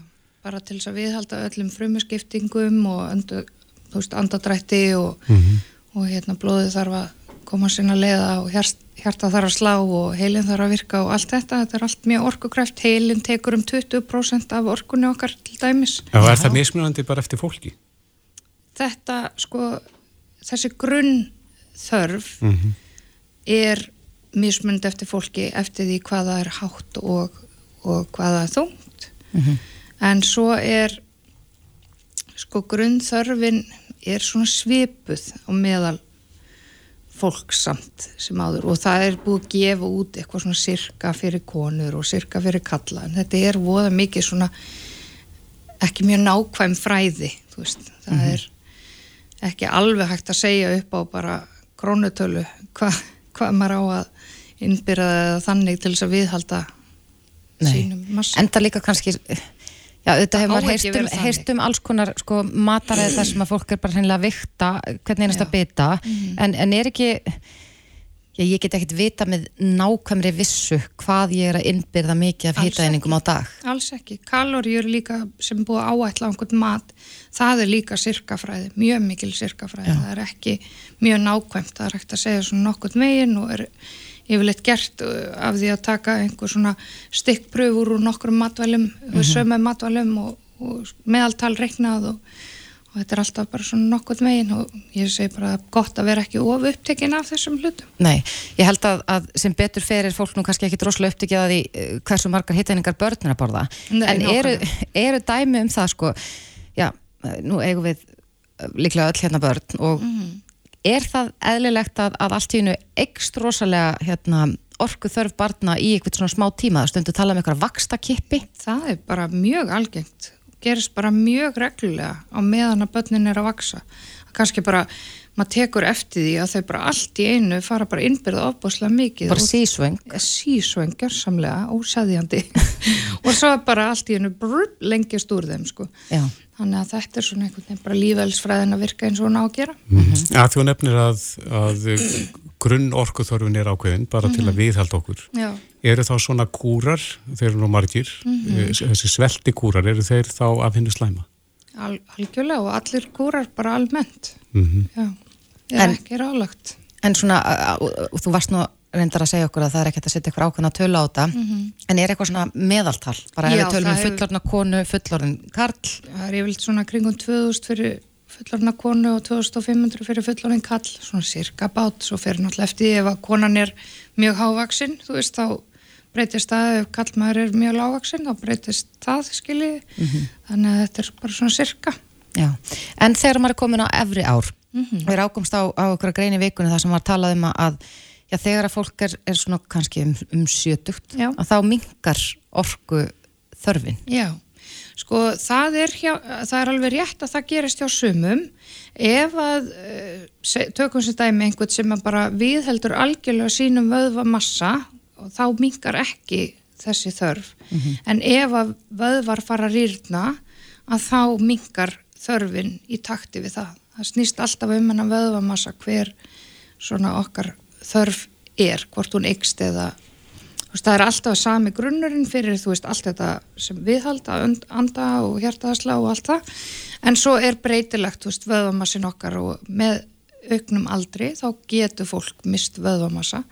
bara til þess að viðhalda öllum frumuskiptingum og andu, þú veist, andadrætti og, Mhm. og hérna blóðið þarf að koma sinna leiða og hjart, hjarta þarf að slá og heilin þarf að virka og allt þetta, þetta er allt mjög orkukræft heilin tekur um 20% af orkunni okkar til dæmis. Já, er það mismunandi bara eftir fólki? Þetta sko þessi grunn þörf Mm er mismund eftir fólki eftir því hvað það er hátt og, og hvað það er þungt en svo er sko grunnþörfin er svona svipuð á meðal fólksamt sem áður. Og það er búið að gefa út eitthvað svona sirka fyrir konur og sirka fyrir kalla en þetta er voða mikið svona ekki mjög nákvæm fræði þú veist, það er ekki alveg hægt að segja upp á bara krónutölu hvað hva maður á að innbyrða það þannig til þess að viðhalda Nei. sínum massa. Enda líka kannski, já, þetta hefur maður ekki að um, um alls konar sko, mataræði þar sem að fólk er bara hreinlega að vikta hvernig einasta Já. bita, en, en er ekki, já, ég get ekkert vita með nákvæmri vissu hvað ég er að innbyrða mikið af Alls hitaeiningum á dag. Alls ekki. Kaloríur líka sem er búið að áætla á einhvern mat, það er líka sirkafræði, mjög mikil sirkafræði. Það er ekki mjög nákvæmt, það er hægt að segja svona nokkurn veginn og er yfirleitt gert uh, af því að taka einhver svona stikkpröfur úr nokkrum matvælum, mm -hmm. sömu matvælum og, og meðaltal reiknað og, og þetta er alltaf bara svona nokkurn veginn og ég segi bara gott að vera ekki of upptekinn af þessum hlutum. Nei, ég held að, að sem betur fer er fólk nú kannski ekki droslega upptikið að því eh, hversu margar hiteiningar börn er að borða. Nei, en eru, eru dæmi um það sko, já, nú eigum við líklega öll hérna börn og Mhm. Er það eðlilegt að, að allt í hennu ekst rosalega hérna orku þörf barna í eitthvað svona smá tíma, það stundu tala um eitthvað vakstakippi Það er bara mjög algengt, gerist bara mjög reglulega á meðan að börnin er að vaksa. Kannski bara, maður tekur eftir því að þau bara allt í einu fara bara innbyrða ofbúslega mikið. bara sísvöng sísvöng, gjörsamlega, ósæðjandi. og svo bara allt í einu brr, lengjast úr þeim, sko. Já, Þannig að þetta er svona einhvern veginn bara lífelsfræðin að virka eins og hún á að gera. Að þú nefnir að, að grunn orkuþörfin er ákveðin bara til að viðhalda okkur. Já. Eru þá svona kúrar, þeir eru nú margir, eh, þessi svelti kúrar, eru þeir þá af hennu slæma? Al, algjörlega og allir kúrar bara almennt. Mm Já, er En- ekki rálagt. en svona, þú varst nú reyndar að segja okkur að það er ekkert að setja eitthvað ákveðna tölu á þetta, en er eitthvað svona meðaltal, bara ef. Já, við tölum um fullorna konu, fullorðin karl. Það er yfirleitt svona kringum 2000 fyrir fullorna konu og 2500 fyrir fullorðin kall, svona cirka bát, svo fyrir náttúrulega eftir ef að konan er mjög hávaksinn, þú veist, þá breytist það, ef kallmaður er mjög lágvaksinn, þá breytist það, skiljið, þannig að þetta er bara svona cirka. Já, en þegar maður er komin á efri ár Mhm. og er ákomst á, á okkur að greini vikunni þar sem maður talað um að já, þegar að fólk er, er svona kannski um, um sjötugt, Já. að þá minkar orku þörfin. Já, sko það er, hjá, það er alveg rétt að það gerist hjá sumum ef að se- tökum sér dæmi einhvern sem bara viðheldur algjörlega sínum vöðva massa og þá minkar ekki þessi þörf en ef að vöðvar fara rýrna að þá minkar þörfin í takti við það. Það snýst alltaf um hennar vöðvamassa hver svona okkar þörf er, hvort hún ykst eða veist, það er alltaf sami grunnurinn fyrir þú veist, allt þetta sem viðhalda, und- anda og hjartaðasla og allt það. En svo er breytilegt, þú veist, vöðvamassin okkar og með auknum aldri þá getur fólk mist vöðvamassa.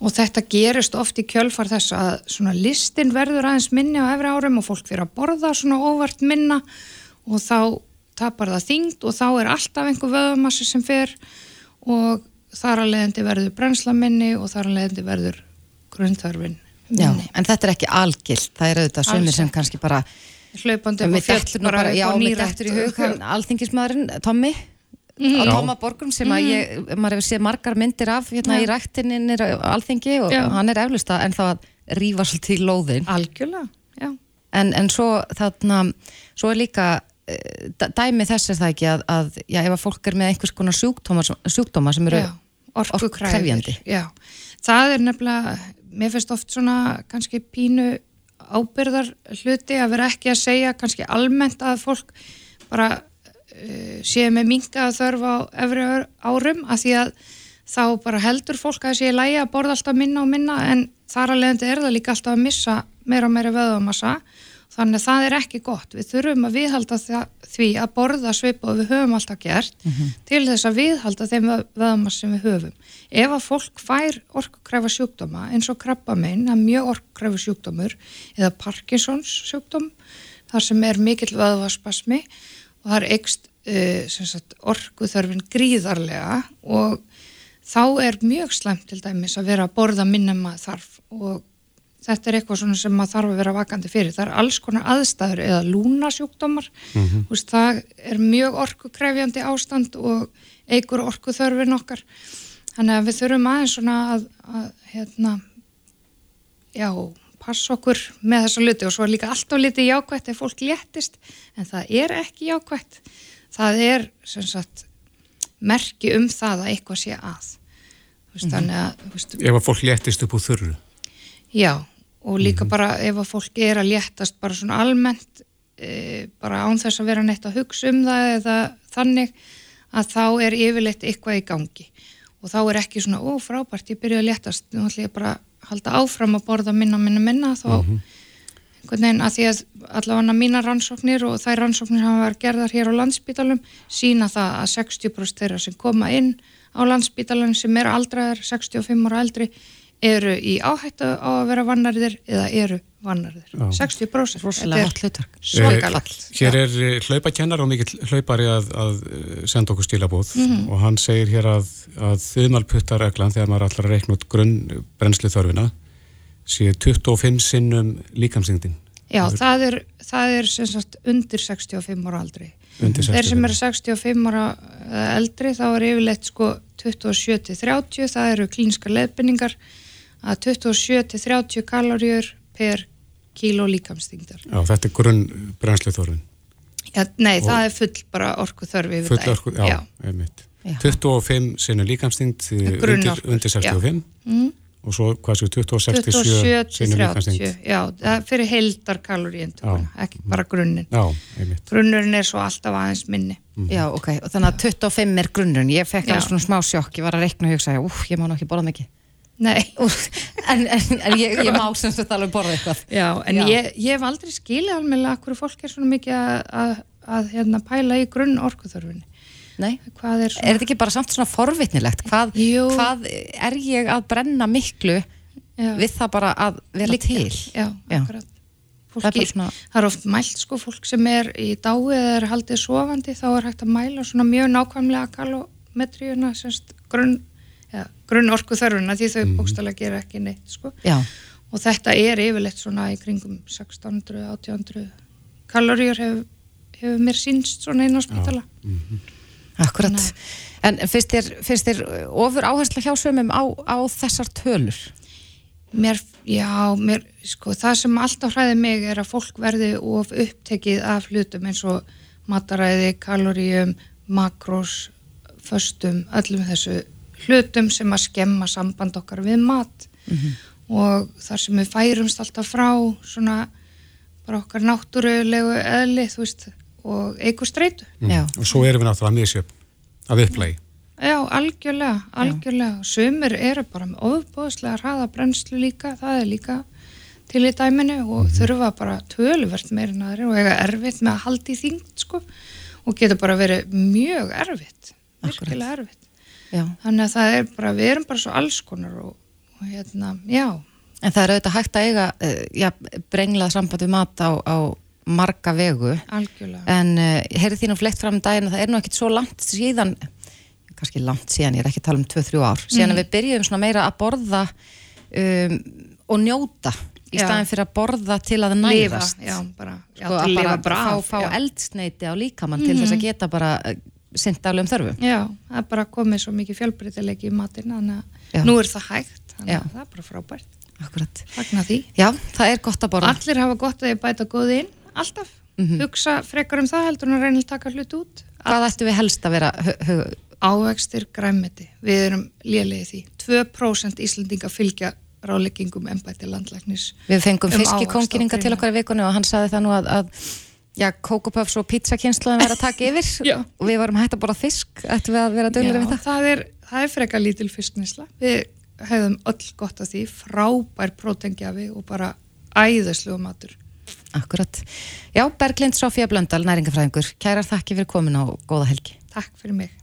Og þetta gerist oft í kjölfar þess að svona listin verður aðeins minni á efri árum og fólk fyrir að borða svona óvart minna og þá tapar það þyngd og þá er alltaf einhver vöðvamassi sem fer og þar að leiðandi verður brennsla minni og þar að leiðandi verður grunnþörfin Já, minni. en þetta er ekki algilt, það er auðvitað Alls sem kannski bara hlaupandi upp á dettur nú bara, já, nýrætt dettur í hug alþingismæðurinn, Tommy. Mhm. á Tóma Borgum sem að ég, maður hefur séð margar myndir af hérna í ræktinni nýra alþingi og Já. hann er eflust að en þá að rífa svolítið í lóðin algjörlega, já. En, en svo þarna svo er líka eh, dæ- dæmi þess er það ekki að, að já, ef að fólk er með einhvers konar sjúkdóma, sjúkdóma sem eru Já, orkukrefjandi. Já, það er nefnilega, mér finnst oft svona kannski pínu ábyrðar hluti að vera ekki að segja kannski almennt að fólk bara uh, séu með minga þörf á efri ár- árum að því að þá bara heldur fólk að sé lægi að borða alltaf minna og minna en þar að leiðandi er það líka alltaf að missa meira og meira vöðumassa þannig að það er ekki gott. Við þurfum að viðhalda því að borða svipa og við höfum alltaf gert til þess að viðhalda þeim vöðumassa sem við höfum. Ef að fólk fær orkukræfa sjúkdóma eins og krabbamein, það er mjög orkukræfa sjúkdómur eða Parkinsons sjúkdóm þar sem er mikill vöðvaspasmi og það er ekst uh, orkuþörfin gríðarlega og þá er mjög slæmt til dæmis að vera að borða minna maður þarf og þetta er eitthvað svona sem maður þarf að vera vakandi fyrir. Það er alls konar aðstæður eða lúnasjúkdómar, mm veist, það er mjög orkukrefjandi ástand og eigur orkuþörfin okkar. Þannig að við þurfum aðeins svona að, að hérna, já, passa okkur með þessa luti og svo er líka alltaf litið jákvætt ef fólk léttist, en það er ekki jákvætt. Það er, sem sagt, merki um það að eitthvað sé að. Veist, þannig að, þú veist, Ef að fólk léttist upp úr þurru. Já, og líka bara ef að fólk er að léttast bara svona almennt e, bara án þess að vera neitt að hugsa um það eða þannig að þá er yfirleitt eitthvað í gangi. Og þá er ekki svona, ó frábært, ég byrja að léttast. Nú ætlum ég bara að halda áfram að borða minna, minna, minna þá einhvern veginn að því að allavega mína rannsóknir og þær rannsóknir hafa verið gerðar hér á landsbítalum sína það að 60% þeirra sem koma inn á landsbítalum sem eru aldraðar 65 ára eldri eru í áhættu á að vera vannarðir eða eru vannarðir. Já. 60% rosalega hot hlutverk svakalagt. Eh, Hér er eh, hlaupakennar og mikill hlaupari að, að eh, senda okkur stílabóð og hann segir hér að, að þumalputtareglan þegar maður allar að reikna út grunn brennslu þörfina sé 25 sinnum líkamsingdin Já, það er, það er sem sagt undir 65 ára aldri. undir Þeir sem 65. eru 65 ára eða eldri þá er yfirleitt sko 27-30, það eru klínskar leðbynningar að 27-30 kaloríur per kíló líkamsþyngdar. Já, þetta er grunn brennsluþorfin. Já, nei, og það er full bara orku þörfi yfir full það. Full orku, já, já. einmitt. Já. 25 sinni líkamsþyngd undir, undir 65 mm. og svo hvað séu 26-67 sinni líkamsþyngd. Já, það fyrir heldar kaloríin, ekki bara grunninn. Já, einmitt. Grunnurinn er svo alltaf aðeins minni. Mm. Já, ok, og þannig að 25 er grunnurinn. Ég fekk alveg svona smá sjokk, ég var að reikna og hugsa, úf, ég má ekki borða mikið. Nei. en, en, en ég, ég má sem þetta alveg borða eitthvað. Já, en Já. Ég, ég hef aldrei skilið að hverju fólk er svona mikið að, að, að hérna, pæla í grunn orkuþörfunni. Nei, er, er þetta ekki bara samt svona forvitnilegt? Hvað, hvað er ég að brenna miklu Já. við það bara að vera Líka. til? Já, akkurat. Fólki, það, er svona... það er oft mælt sko, fólk sem er í dái eða er haldið sofandi, þá er hægt að mæla svona mjög nákvæmlega kalometríuna, semst grunn ja, grunn orku þörfuna því þau mm. bókstala gera ekki neitt sko. og þetta er yfirleitt svona í kringum 1600-1800 kaloríur hefur hef mér sínst svona inn á spítala mm -hmm. Akkurat En finnst þér, finnst þér ofur áherslu hjá sömum á, á þessar tölur? Mér, já, mér, sko, það sem alltaf hræði mig er að fólk verði of upptekið af hlutum eins og mataræði, kaloríum, makrós, föstum, öllum þessu hlutum sem að skemma samband okkar við mat. Mm -hmm. og þar sem við færumst alltaf frá svona bara okkar náttúrulegu eðli þú veist og eigur streitu. Mm. og svo erum við náttúrulega misjöfn af upplægi. Já, algjörlega, algjörlega. Sumir eru bara með ofbóðslega hraða brennslu líka, það er líka til í dæminu og mm -hmm. þurfa bara töluvert meirinn aðri og eiga erfitt með að haldi í þingt sko. Og getur bara verið mjög erfitt virkilega erfitt Já. þannig að það er bara, við erum bara svo alls konar og, og hérna, já En það er auðvitað hægt að eiga uh, já, brenglað samband við mat á, á marga vegu Algjörlega. en uh, heyrið þín og flekt fram í daginn að það er nú ekkit svo langt síðan kannski langt síðan, ég er ekki að tala um 2-3 ár síðan mm. að við byrjum svona meira að borða um, og njóta í staðin fyrir að borða til að nærast já, bara, já, sko, að bara, bara fá, fá eldsneiti á líkamann mm. til þess að mhm. geta bara syndaglegum þörfu. Já, það er bara komið svo mikið fjölbreytilegi í matin þannig að nú er það hægt þannig að það er bara frábært. Akkurat. Fagnar því. Já, það er gott að borða. Allir hafa gott að þið bæta góði inn, alltaf. Mm -hmm. Hugsa frekar um það heldur en að reyna að taka hlut út. Hvað ættu við helst að vera? Ávextir græmiti. Við erum lélegið því. 2% Íslandinga fylgja ráleggingum ennbætti landlæknis. Við fengum um fiskikongninga til okkar í vikunni og hann saði það nú að, að já, kókupöfs og pizzakynsluðin verið að taka yfir. Og við varum hægt að bora fisk ættum við að vera dölir við það. það er, það er freka lítil fisknisla við hefðum öll gott af því. Frábær prótengjafi og bara æðislu matur. Akkurat. Já, Berglind Sofía Blöndal, næringafræðingur kærar þakki fyrir komin á góða helgi. Takk fyrir mig.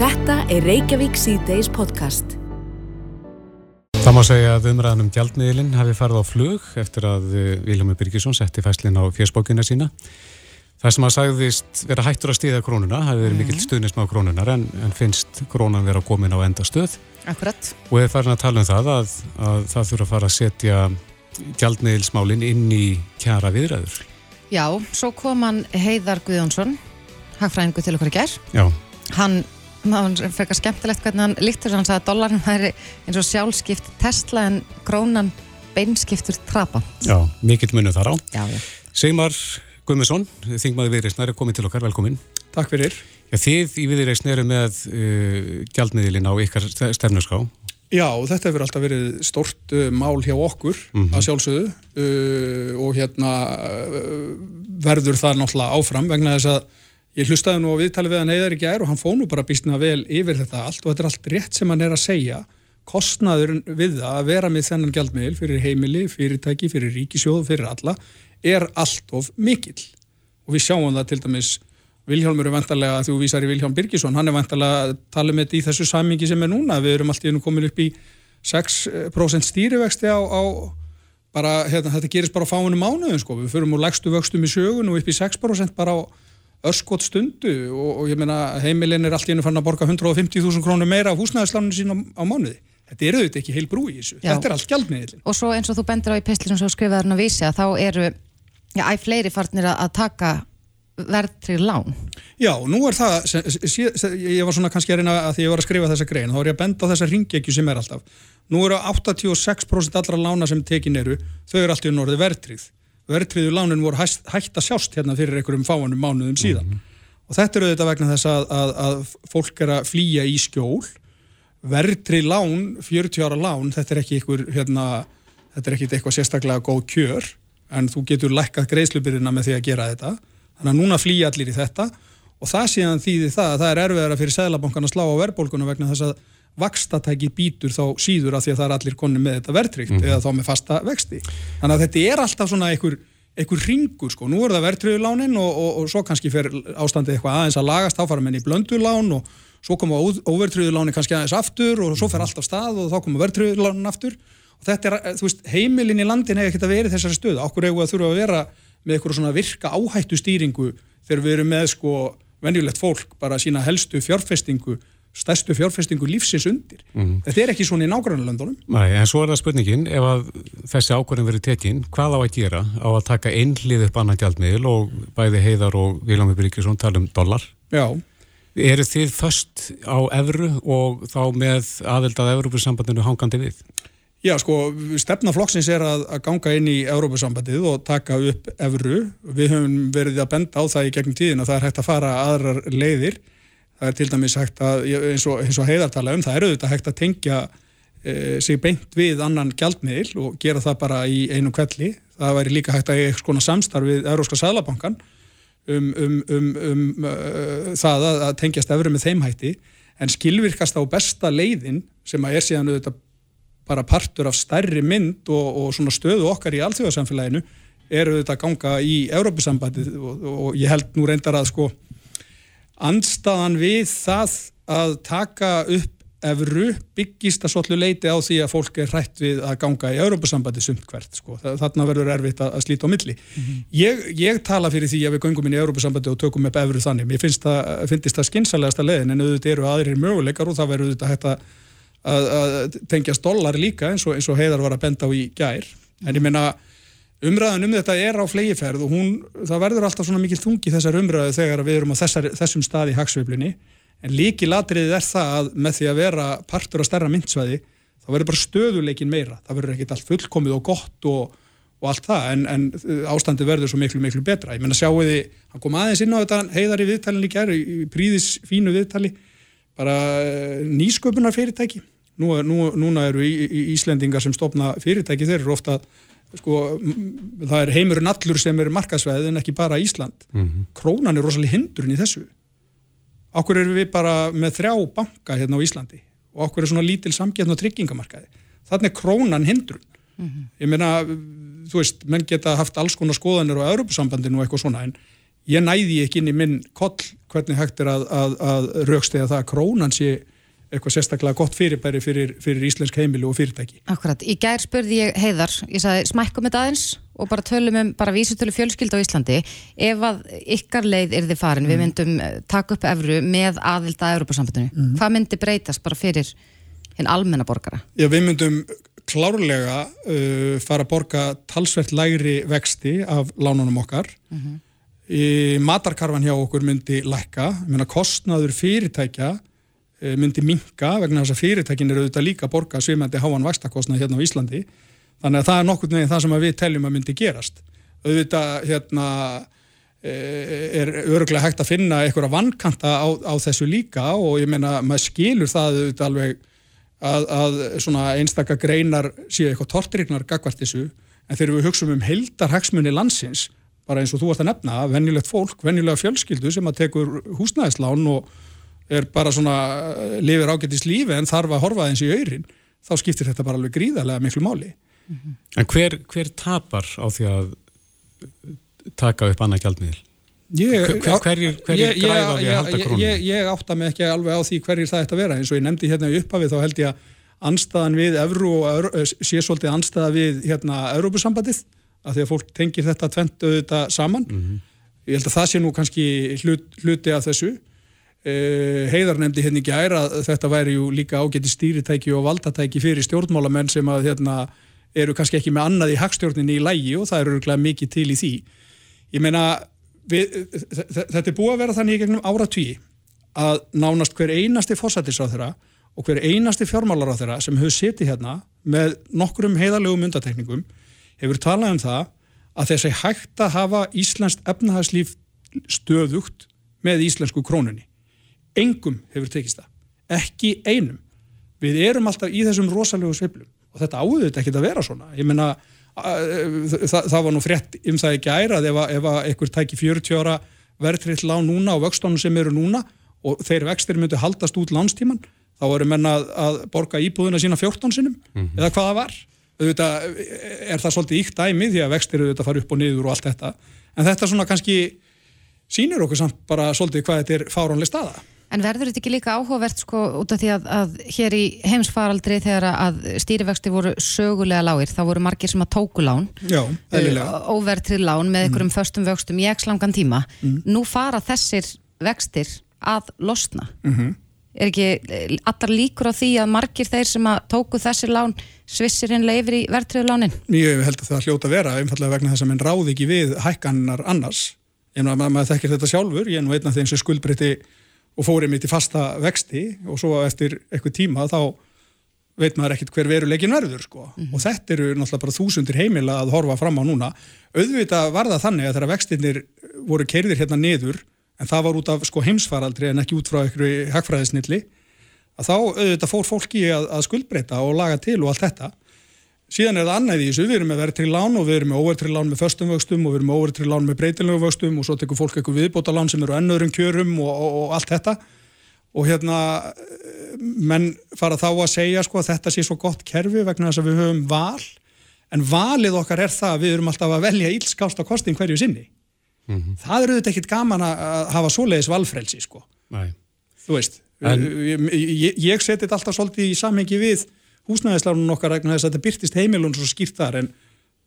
Þetta er Reykjavík C-Days podcast Það má segja að umræðan um gjaldmiðlinn hafi farið á flug eftir að eh, Viljámi Byrkisson setti fæslinn á fjersbókina sína. Það sem að sagðist vera hættur að stíða krónuna, hafi verið mm. mikill stuðnism á krónunar en, en finnst krónan vera komin á enda stöð. Akkurat. Og við farin að tala um það að, að það þurfa að fara að setja gjaldmiðilsmálinn inn í kjara viðræður. Já, svo kom hann Heiðar Guðjónsson, hagfræðingu til okkur í gerð. Já. Hann það var frekar skemmtilegt hvernig hann líktur hann sagði að dollarin væri eins og sjálfskipt Tesla en krónan beinskiptur trapa. Já, mikill munum þar á. Já, já. Sigmar Guðmusson, þingmaði viðreysnar er komið til okkar, velkomin Takk fyrir. Já, Þið í viðreysn eru með uh, gjaldmiðlin á ykkar stefnuská Já, þetta hefur alltaf verið stort uh, mál hjá okkur mm -hmm. að sjálfsögðu. Uh, og hérna uh, verður það náttúrulega áfram vegna þess að Ég hlustaði nú á viðtali við hann eða ekki ær og hann fóð nú bara býstna vel yfir þetta allt og þetta er allt rétt sem hann er að segja. Kostnaður við það að vera með þennan gjaldmiðil fyrir heimili, fyrirtæki, fyrir ríkisjóðu, fyrir alla er allt of mikill. Og við sjáum það til dæmis, Vilhjálmur er vantarlega, þú vísar í Vilhjálm Birgisson, hann er vantarlega að tala með þetta í þessu samingi sem er núna. Við erum alltaf komin upp í 6% stýrivexti á, á bara, hérna, þetta gerist bara á fáinu mánuðum sko. Við förum úr legstu vöxtum í sögun og upp í 6% bara á örskot stundu og, og ég meina heimilin er allt í hennu fann að borga 150.000 krónur meira af húsnæðisláninu sín á, á mánuði. Þetta eru auðvitað ekki heil brú í þessu. Já. Þetta er allt gjaldmiðlin. Og svo eins og þú bendir á í pisli sem svo skrifaður hann að vísi að þá eru, já, æg fleiri farnir að taka verðtrið lán Já, nú er það, se, se, se, ég var svona kannski að reyna að því ég var að skrifa þessa grein, þá er ég að benda á þessa ringekju sem er alltaf. Nú eru 86% allra lána sem tekin eru, þau eru alltaf í norði verðtrið. Verðtriðu lánin voru hægt, hægt að sjást hérna fyrir einhverjum fáanum mánuðum síðan. Mm -hmm. Og þetta eru þetta vegna þess að, að, að fólk er að flýja í skjól. Verðtrið lán, 40 ára lán, þetta er ekki einhver, hérna, þetta er ekki eitthvað sérstaklega góð kjör, en þú getur lækkað greiðslubyrjina með því að gera þetta. Þannig að núna flýja allir í þetta og það síðan þýðir það að það er erfiðara fyrir Sæðlabankan að slá á verðbólkunum vegna þess að vakstatæki býtur þá síður af því að það er allir konni með þetta verðtrygt mm. eða þá með fasta vexti. Þannig að þetta er alltaf svona einhver, einhver ringur sko. Nú er það verðtrygulánin og, og, og svo kannski fer ástandið eitthvað aðeins að lagast, þá fara menn í blöndulán og svo koma óverðtryguláni kannski aðeins aftur og svo fer allt af stað og þá koma verðtrygulánin aftur. Og þetta er, þú veist, heimilin í landin hefur ekkert að vera í þessari stöðu. Okkur hefur að þurfa að vera með eitthvað svona virka áhættu stýringu þegar við erum með sko venjulegt fólk bara sína helstu fjárfestingu stærstu fjárfestingu lífsins undir. Mm. Þetta er ekki svona í nágrannlöndunum. Nei, en svo er það spurningin, ef að þessi ákvörðin verið tekinn, hvað á að gera á að taka einlið upp annan gjaldmiðil og bæði heiðar og Viljámi Bríkjusson tala um dollar? Já. Eru þið först á evru og þá með aðeldað Európusambandinu hangandi við? Já, sko, stefnaflokksins er að, að ganga inn í Európusambandið og taka upp evru. Við höfum verið að benda á það í gegnum tíðin og það er hægt að fara aðrar leiðir það er til dæmis hægt að, eins og, og heiðartala um, það er auðvitað hægt að tengja e, sig beint við annan gjaldmiðil og gera það bara í einu kvelli. Það væri líka hægt að eiga svona samstarf við Európska Sælabankan um, um, um, um uh, það að, að tengjast efru með þeim hætti, en skilvirkast á besta leiðin sem að er síðan auðvitað bara partur af stærri mynd og, og svona stöðu okkar í alþjóðarsamfélaginu er auðvitað að ganga í Európusambandið og, og ég held nú reyndar að sko andstaðan við það að taka upp efru byggist að svolítið leiti á því að fólk er hrætt við að ganga í Europasambandi sumt hvert, sko. þarna verður erfitt að slíta á milli. Mm -hmm. ég, ég tala fyrir því að við gangum inn í Europasambandi og tökum upp efru þannig, mér finnst það, finnst það skinsalegasta leðin en auðvitað eru aðrir möguleikar og það verður auðvitað hægt að, að, að tengjast dólar líka eins og, eins og heiðar var að benda á í gær, en ég meina umræðan um þetta er á flegiferð og hún, það verður alltaf svona mikil þungi þessar umræðu þegar við erum á þessar, þessum stað í hagsveiflinni en líki latriðið er það að með því að vera partur á stærra myndsvæði þá verður bara stöðuleikin meira. Það verður ekkert allt fullkomið og gott og, og allt það en, en ástandi verður svo miklu miklu betra. Ég menna sjáu þið, hann kom aðeins inn á þetta heiðar í viðtalin í gerð, í príðis fínu viðtali bara eh, nýsköpunar fyrirtæki nú, nú, núna eru í, í Íslendingar sem stopna fyrirtæki þeir eru ofta sko, það er heimurinn allur sem er markasvæðið en ekki bara Ísland mm -hmm. krónan er rosalega hindurinn í þessu okkur eru við bara með þrjá banka hérna á Íslandi og okkur er svona lítil samgefn og tryggingamarkaði þannig er krónan hindrun mm -hmm. ég meina, þú veist, menn geta haft alls konar skoðanir á Europasambandinu og eitthvað svona en ég næði ekki inn í minn koll hvernig hægt er að, að, að raukstega það að krónan sé eitthvað sérstaklega gott fyrirbæri fyrir, fyrir íslensk heimilu og fyrirtæki. Akkurat, í gær spurði ég heiðar, ég sagði smækkum þetta aðeins og bara tölum um bara vísutölu fjölskyld á Íslandi, ef að ykkar leið er þið farin, mm. við myndum eh, taka upp efru með aðild að Europasambandinu, mm. hvað myndi breytast bara fyrir hinn almennaborgara? Já, við myndum klárlega uh, fara að borga talsvert lægri vexti af lánunum okkar mm -hmm. í matarkarfan hjá okkur myndi lækka, myndi kostnaður fyrirtækja myndi minka vegna þess að fyrirtækin eru auðvitað líka borga svimandi háan vakstakostnað hérna á Íslandi. Þannig að það er nokkur með það sem við teljum að myndi gerast. Auðvitað hérna eh, er öruglega hægt að finna einhverja vannkanta á, á þessu líka og ég meina maður skilur það auðvitað alveg að, að einstakka greinar séu eitthvað tortrygnar gagvart þessu en þegar við hugsaum um heldar hagsmunni landsins bara eins og þú varst að nefna, venjulegt fólk, venjulega fjölskyldu sem að tekur húsnæðislán og er bara svona eh, lifir ágættis lífi en þarf að horfa eins í öyrin þá skiptir þetta bara alveg gríðarlega miklu máli mm -hmm. En hver, hver tapar á því að taka upp annað gjaldmiðl? Hver, hverjir hverjir græða því að halda krónum? Ég, ég átta mig ekki alveg á því hverjir það ætti að vera eins og ég nefndi hérna í upphafið þá held ég að anstaðan við eh, sé svolítið anstaða við hérna Európusambandið að því að fólk tengir þetta tventu þetta saman mm -hmm. ég held að það sé nú kannski hlut, hluti af þessu Eh, heiðar nefndi hérna í gæra þetta væri ju líka ágæti stýritæki og valdatæki fyrir stjórnmálamenn sem að hérna, eru kannski ekki með annað í hagstjórninni í lægi og það eru mikið til í því. Ég meina, við, þetta er búið að vera þannig í gegnum áratví að nánast hver einasti fósættisráð og hver einasti fjármálaráð sem hefur setið hérna með nokkrum heiðarlegum undatekningum hefur talað um það að þessi hægt að hafa Íslands efnahagslíf stöðugt með íslensku krónunni. Engum hefur tekist það. Ekki einum. Við erum alltaf í þessum rosalegu sveiblum og þetta áður þetta ekki að vera svona. Ég menna, það, það var nú frétt um það ekki ærað ef, ef einhver tæki 40 ára verðtrill lá núna og vöxtónum sem eru núna og þeir vextir myndu haldast út landstíman, þá eru menna að, að borga íbúðuna sína 14 sinum mm -hmm. eða hvaða var. Auðvitað er það svolítið íkt dæmi því að vextir auðvitað fara upp og niður og allt þetta. En þetta svona kannski sínir okkur samt bara svolítið hvað þetta er fáránlega staða. En verður þetta ekki líka áhugavert sko út af því að, að hér í heimsfaraldri þegar að stýrivexti voru sögulega lágir, þá voru margir sem að tóku lán, Já, óvertrið lán með einhverjum mm. förstum vöxtum í ekki langan tíma. Mm. Nú fara þessir vextir að losna. Mm -hmm. Er ekki allar líkur á því að margir þeir sem að tóku þessir lán svissir hinn leifir í vertriðu lánin? Mjög held að það hljóta vera, einfallega vegna þess að mann ráði ekki við hækkannar annars. En maður, maður þekkir þetta sjálfur, ég er nú einn af þeim sem skuldbreytti og fórið mitt í fasta vexti og svo eftir eitthvað tíma þá veit maður ekkert hver veruleikin verður sko. mm -hmm. og þetta eru náttúrulega bara þúsundir heimila að horfa fram á núna. Auðvitað var það þannig að þegar vextinir voru keirðir hérna niður en það var út af sko, heimsfaraldri en ekki út frá einhverju hagfræðisnilli að þá auðvitað fór fólki að, að skuldbreyta og laga til og allt þetta síðan er það annað í þessu, við erum með verðtri lán og við erum með óvertri lán með förstum vöxtum og við erum með óvertri lán með breytilegu vöxtum og svo tekur fólk eitthvað viðbóta lán sem eru ennöðrum kjörum og, og, og allt þetta. Og hérna menn fara þá að segja sko að þetta sé svo gott kerfi vegna þess að við höfum val. En valið okkar er það að við erum alltaf að velja ílskásta kostin hverju sinni. Mm -hmm. það eru þetta ekkit gaman að hafa svoleiðis valfrelsi sko. Nei. þú veist en... ég, ég, ég húsnæðislánun okkar vegna þess að þetta byrtist heimilun svo skýrt þar en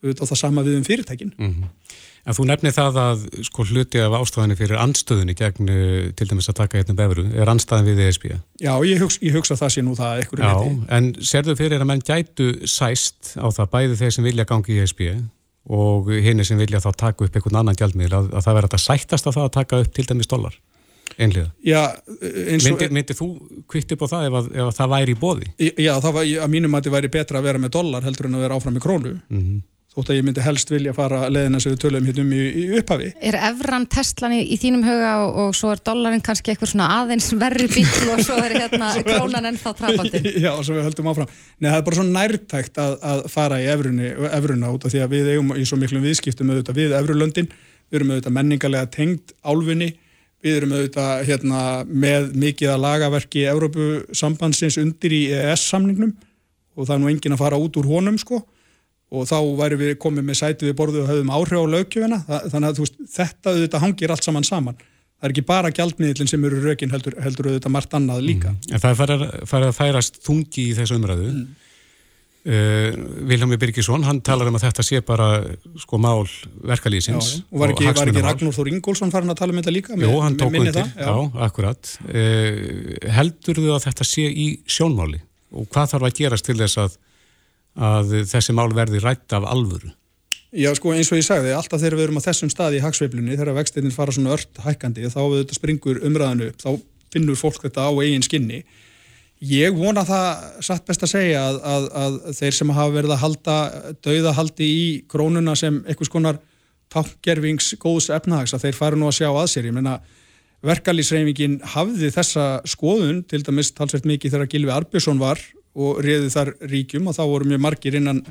auðvitað það sama við um fyrirtækin. Mm -hmm. En þú nefnir það að sko hluti af ástæðinni fyrir anstöðunni gegn eh, til dæmis að taka hérna befru, er anstöðin við ESB? Já, ég hugsa, ég hugsa það sé nú það ekkur Já, viti. en serðu fyrir að menn gætu sæst á það bæði þeir sem vilja gangi í ESB og henni sem vilja þá taka upp einhvern annan gjaldmiðl að, að það verður að sættast á það að taka upp til dæmis dólar? Einlega. Já, eins og... Myndir myndi þú kvitt upp á það ef, að, ef að það væri í bóði? Já, það var, að mínum að þetta væri betra að vera með dollar heldur en að vera áfram með krónu. Mm -hmm. Þótt að ég myndi helst vilja fara leðina sem við töluðum hérna um í, í upphafi. Er Evran Teslan í, í þínum huga og, og svo er dollarin kannski eitthvað svona aðeins verri bíl og svo er hérna krónan ennþá trafandi? Já, og svo við höldum áfram. Nei, það er bara svona nærtækt að, að fara í Evrunni, Evruna út af því að við eigum í svo miklum viðskiptum auðvitað við Evrulöndin, við erum auðvitað menningarlega tengd álfunni Við erum auðvitað hérna, með mikið að lagaverki Európusambandsins undir í EES-samningnum og það er nú engin að fara út úr honum sko og þá væri við komið með sætið við borðu og höfum áhrif á lögjöfina þannig að veist, þetta auðvitað hangir allt saman saman. Það er ekki bara gjaldmiðlinn sem eru rökin heldur, heldur auðvitað margt annað líka. Mm. En það fær að færast þungi í þessu umræðu. Mm. Eh, Vilhelmi Birgisson, hann talar um að þetta sé bara sko mál verkalýsins og var ekki, var ekki Ragnar Þór Ingólfsson farin að tala um þetta líka? Jú, hann tók undir, já. já, akkurat. Uh, heldur þú að þetta sé í sjónmáli? Og hvað þarf að gerast til þess að, að þessi mál verði rætt af alvöru? Já, sko eins og ég sagði, alltaf þegar við erum á þessum staði í hagsveiflunni, þegar vextinni fara svona ört hækkandi, þá við þetta springur umræðanu upp, þá finnur fólk þetta á eigin skinni Ég vona það satt best að segja að, að, að þeir sem hafa verið að halda dauðahaldi í krónuna sem einhvers konar tákgerfings góðs efnahags að þeir fara nú að sjá að sér. Ég menna verkalýsreifingin hafði þessa skoðun til dæmis talsveit mikið þegar Gilvi Arbjörnsson var og réði þar ríkjum og þá voru mjög margir innan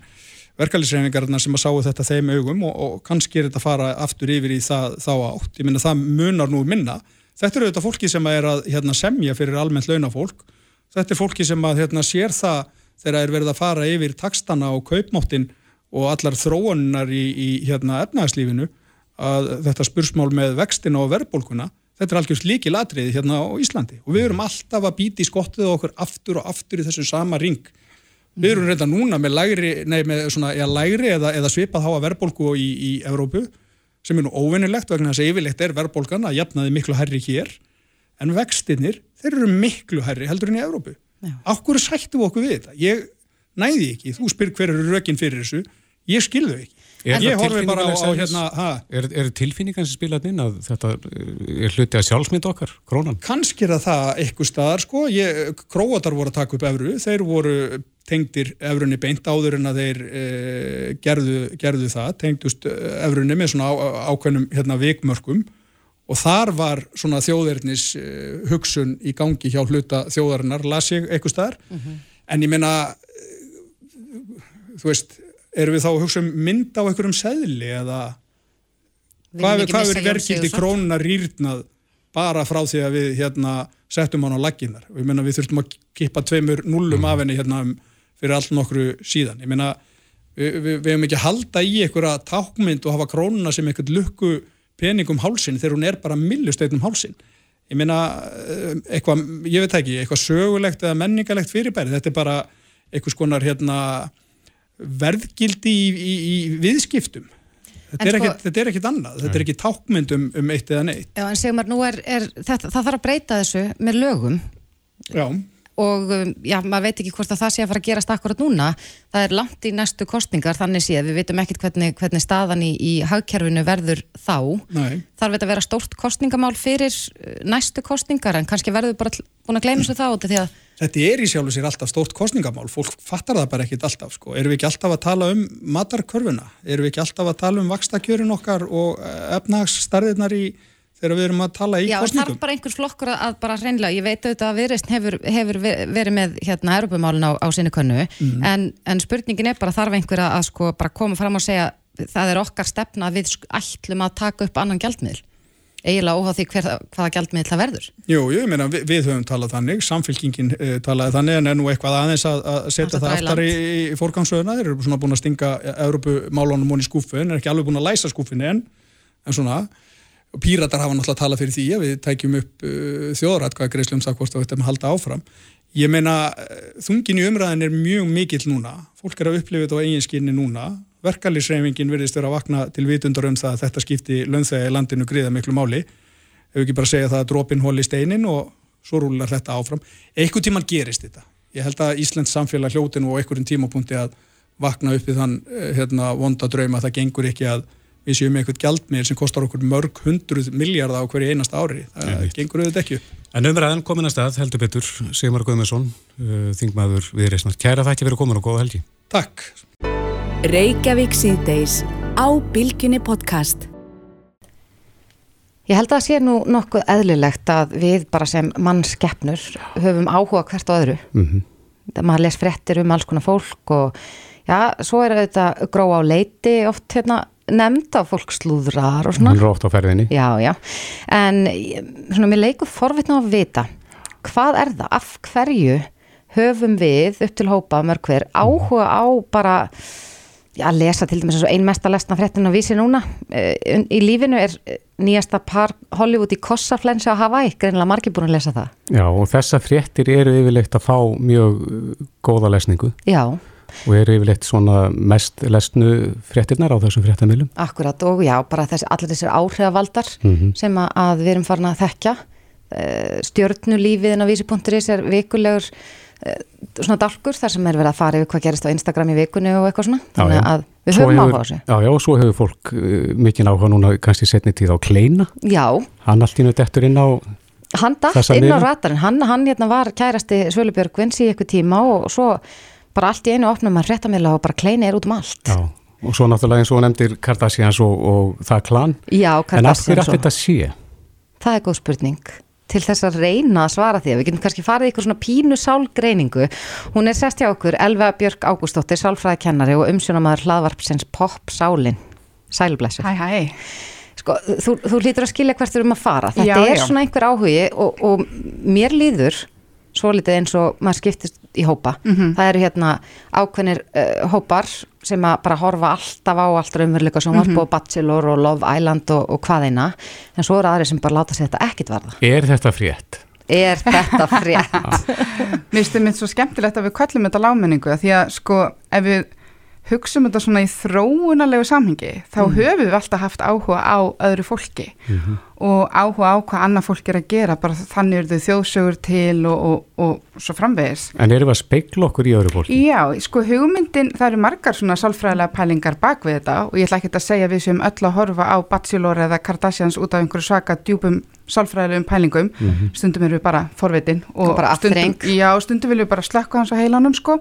verkalýsreifingarna sem að sáu þetta þeim augum og, og kannski er þetta að fara aftur yfir í það, þá átt. Ég menna það munar nú minna. Þetta eru þetta fólki sem er að hérna, semja fyrir almennt launafólk þetta er fólki sem að hérna, sér það þegar það er verið að fara yfir takstana og kaupmáttin og allar þróunar í, í hérna, efnagslífinu að þetta spursmál með vextina og verðbólkuna þetta er algjörst líki latriði hérna á Íslandi. Og við erum alltaf að býti í skottið okkur aftur og aftur í þessu sama ring. Við erum reynda núna með lægri, nei, með svona, ja, lægri eða, eða svipað háa verðbólku í, í Evrópu sem er nú óvinnilegt vegna þess að yfirlegt er verðbólkan að jafnaði miklu herri hér en vextinnir, þeir eru miklu herri heldur enn í Evrópu. Akkur sættu okkur við þetta? Ég næði ekki, þú spyr hver eru rökin fyrir þessu, ég skilðu ekki. Er ég það horfi bara á, á tilfinningaleg hérna, ha, Er, er tilfinningan sem spilað inn að þetta eh, er hluti að sjálfsmynd okkar, krónan? kannski er það það eitthvað staðar sko, ég, króatar voru að taka upp evru, þeir voru tengdir evrunni beint áður en að þeir e, gerðu, gerðu það, tengdust eh, evrunni með svona á, ákveðnum hérna, vikmörkum og þar var svona þjóðverðnis e, hugsun í gangi hjá hluta þjóðarinnar, las ég eitthvað staðar, en ég meina þú veist, erum við þá hugsa um mynd á einhverjum seðli eða hvað er, er verkildi Sigurðsson. krónuna rýrnað bara frá því að við hérna settum hann á lagginnar og ég meina við þurftum að kippa tveimur nullum af henni hérna um, fyrir allt nokkru síðan. Ég meina við, við, við hefum ekki að halda í einhverja tákmynd og hafa krónuna sem einhvern lukku peningum hálsin þegar hún er bara millusteinnum hálsin ég meina eh, eitthvað, ég veit ekki, eitthvað sögulegt eða menningalegt fyrirbæri, þetta er bara einhvers konar hérna verðgildi í, í, í viðskiptum. Þetta er, sko- ekkit, þetta er ekkit annað, þetta er ekki tákmynd um, um eitt eða neitt. Já, en Sigmar, nú er, er þetta, það þarf að breyta þessu með lögum. Já, og um, já, maður veit ekki hvort að það sé að fara að gerast akkurat núna. Það er langt í næstu kostningar, þannig séð, við veitum ekkit hvernig, hvernig staðan í, í hagkerfinu verður þá. nei Þarf þetta að vera stórt kostningamál fyrir uh, næstu kostningar en kannski verður bara búin að gleyma svo þá að Þetta er í sjálfu sér alltaf stórt kostningamál, fólk fattar það bara ekkit alltaf, sko. Erum við ekki alltaf að tala um matarkörfuna? Erum við ekki alltaf að tala um vakstakjörin okkar og efnagsstarðirnar í, þegar við erum að tala í Já, en kostningum? þarf bara einhver flokkur að, bara hreinlega, ég veit auðvitað að viðreist hefur, hefur ve- verið með hérna Europamálin á, á sinni könnu, Mhm. en, en spurningin er bara þarf einhver að, sko bara koma fram og segja það er okkar stefna að við ætlum að taka upp annan gjaldmiðl eiginlega óháð því hver, hvaða gjaldmiðl það verður Jú, ég meina, við, við höfum talað þannig, samfélkingin uh, talaði þannig en er nú eitthvað aðeins að, að setja það í aftar í, í fórgangsöðuna, þeir eru svona búin að stinga Európumálunum hún í skúfu, en er ekki alveg búin að læsa skúfinni en, en svona, píratar hafa náttúrulega talað fyrir því að við tækjum upp uh, þjóðratkvæða greiðslum það hvort það veitum að halda áfram. Ég meina, uh, þungin í umræðin er mjög mikill núna, fólk er að upplifa þetta á eiginskinni núna, verkalýsreifingin virðist vera að vakna til vitundar um það að þetta skipti launþega í landinu gríða miklu máli. Ef ekki bara segja það að dropin hóli steinin og svo rúlar þetta áfram. Einhvern tíman gerist þetta. Ég held að Íslands samfélag hljóti nú við séum með eitthvað gjaldmiðl sem kostar okkur mörg hundruð miljardar á hverju einasta ári það Einmitt. gengur auðvitað ekki upp. En umræðan komin að stað, heldur betur, Sigmar Guðmundsson, uh, þingmaður viðreisnar. Kæra þætti verið komin og góða helgi. Takk Reykjavík síðdeis á Bilginni podcast. Ég held að það sé nú nokkuð eðlilegt að við bara sem mannskeppnur höfum áhuga hvert á öðru. Mm -hmm. Það maður les fréttir um alls konar fólk og já, svo er þetta gró á leiti oft hérna nefnd að fólk slúðrar og svona. Hún er oft á ferðinni. Já, já. En svona, mér leikur forvitna að vita hvað er það, af hverju höfum við upp til hópa mörg hver áhuga á bara já, að lesa til dæmis eins og ein mesta lesna fréttin á vísi núna Eh, í lífinu er nýjasta par Hollywood í kossaflensi á Hawaii, greinlega margir búin að lesa það. Já, og þessa fréttir eru yfirleitt að fá mjög góða lesningu Já, og eru yfirleitt svona mest lesnu fréttirnar á þessum fréttamilum. akkurat og já, bara þessi, allir þessir áhrifavaldar Mhm. sem að, við erum farin að þekka Eh, stjörnulífið en á vísi.is er vikulegur eh, svona dálkur þar sem er verið að fara yfir hvað gerist á Instagram í vikunni og eitthvað svona þannig já. að við höfum áhuga á þessu Já, já, og svo hefur fólk uh, mikinn áhuga núna kannski setni tíð á Kleina. Já, Hann allt í nú dettur inn á, hann Þessa inn á ratarinn hann, hann hérna var kærasti Svölubjörg Vins í eitthvað tíma og svo bara allt í einu opnum maður fréttamila og bara kleini er út um allt já, og svo náttúrulega eins og nefndir Kardashians og, og það klan. Já, En af hverju Kardashians allt þetta sé? Það er góð spurning til þess að reyna að svara því við getum kannski farið í eitthvað svona pínu sálgreiningu hún er sest hjá okkur, Elva Björk Ágústóttir sálfræðikennari og umsjónamaður hlaðvarpsins Pop Sálin Sælblessu Hæ, hæ. sko, þú, þú hlýtur að skilja hvert við erum að fara þetta Já, er já. svona einhver áhugi og, og mér líður svo litið eins og maður skiptist í hópa Mhm. það eru hérna ákveðnir uh, hópar sem að bara horfa alltaf á allt raunveruleika sem varp og Bachelor og Love Island og, og hvað eina en svo eru aðri sem bara láta sig þetta ekkit varða Er þetta frétt? er þetta frétt Mér finnst þetta svo skemmtilegt að við köllum þetta lágmenningu því að sko ef við hugsa um þetta svona í þróunarlegu samhengi þá Mm. höfum við alltaf haft áhuga á öðru fólki og áhuga á hvað annað fólk er að gera bara þannig eru þau þjóðsögur til og, og, og svo framvegis. En erum við að speikla okkur í öðru fólki? Já, sko hugmyndin, það eru margar svona sálfræðilega pælingar bak við þetta og ég ætla ekki að segja við séum öll að horfa á Bachelor eða Kardashians út af einhverju svaka djúpum sálfræðilegum pælingum. Stundum erum við bara forvitin og bara stundum, já, stundum viljum við bara slökka hans á heilanum sko.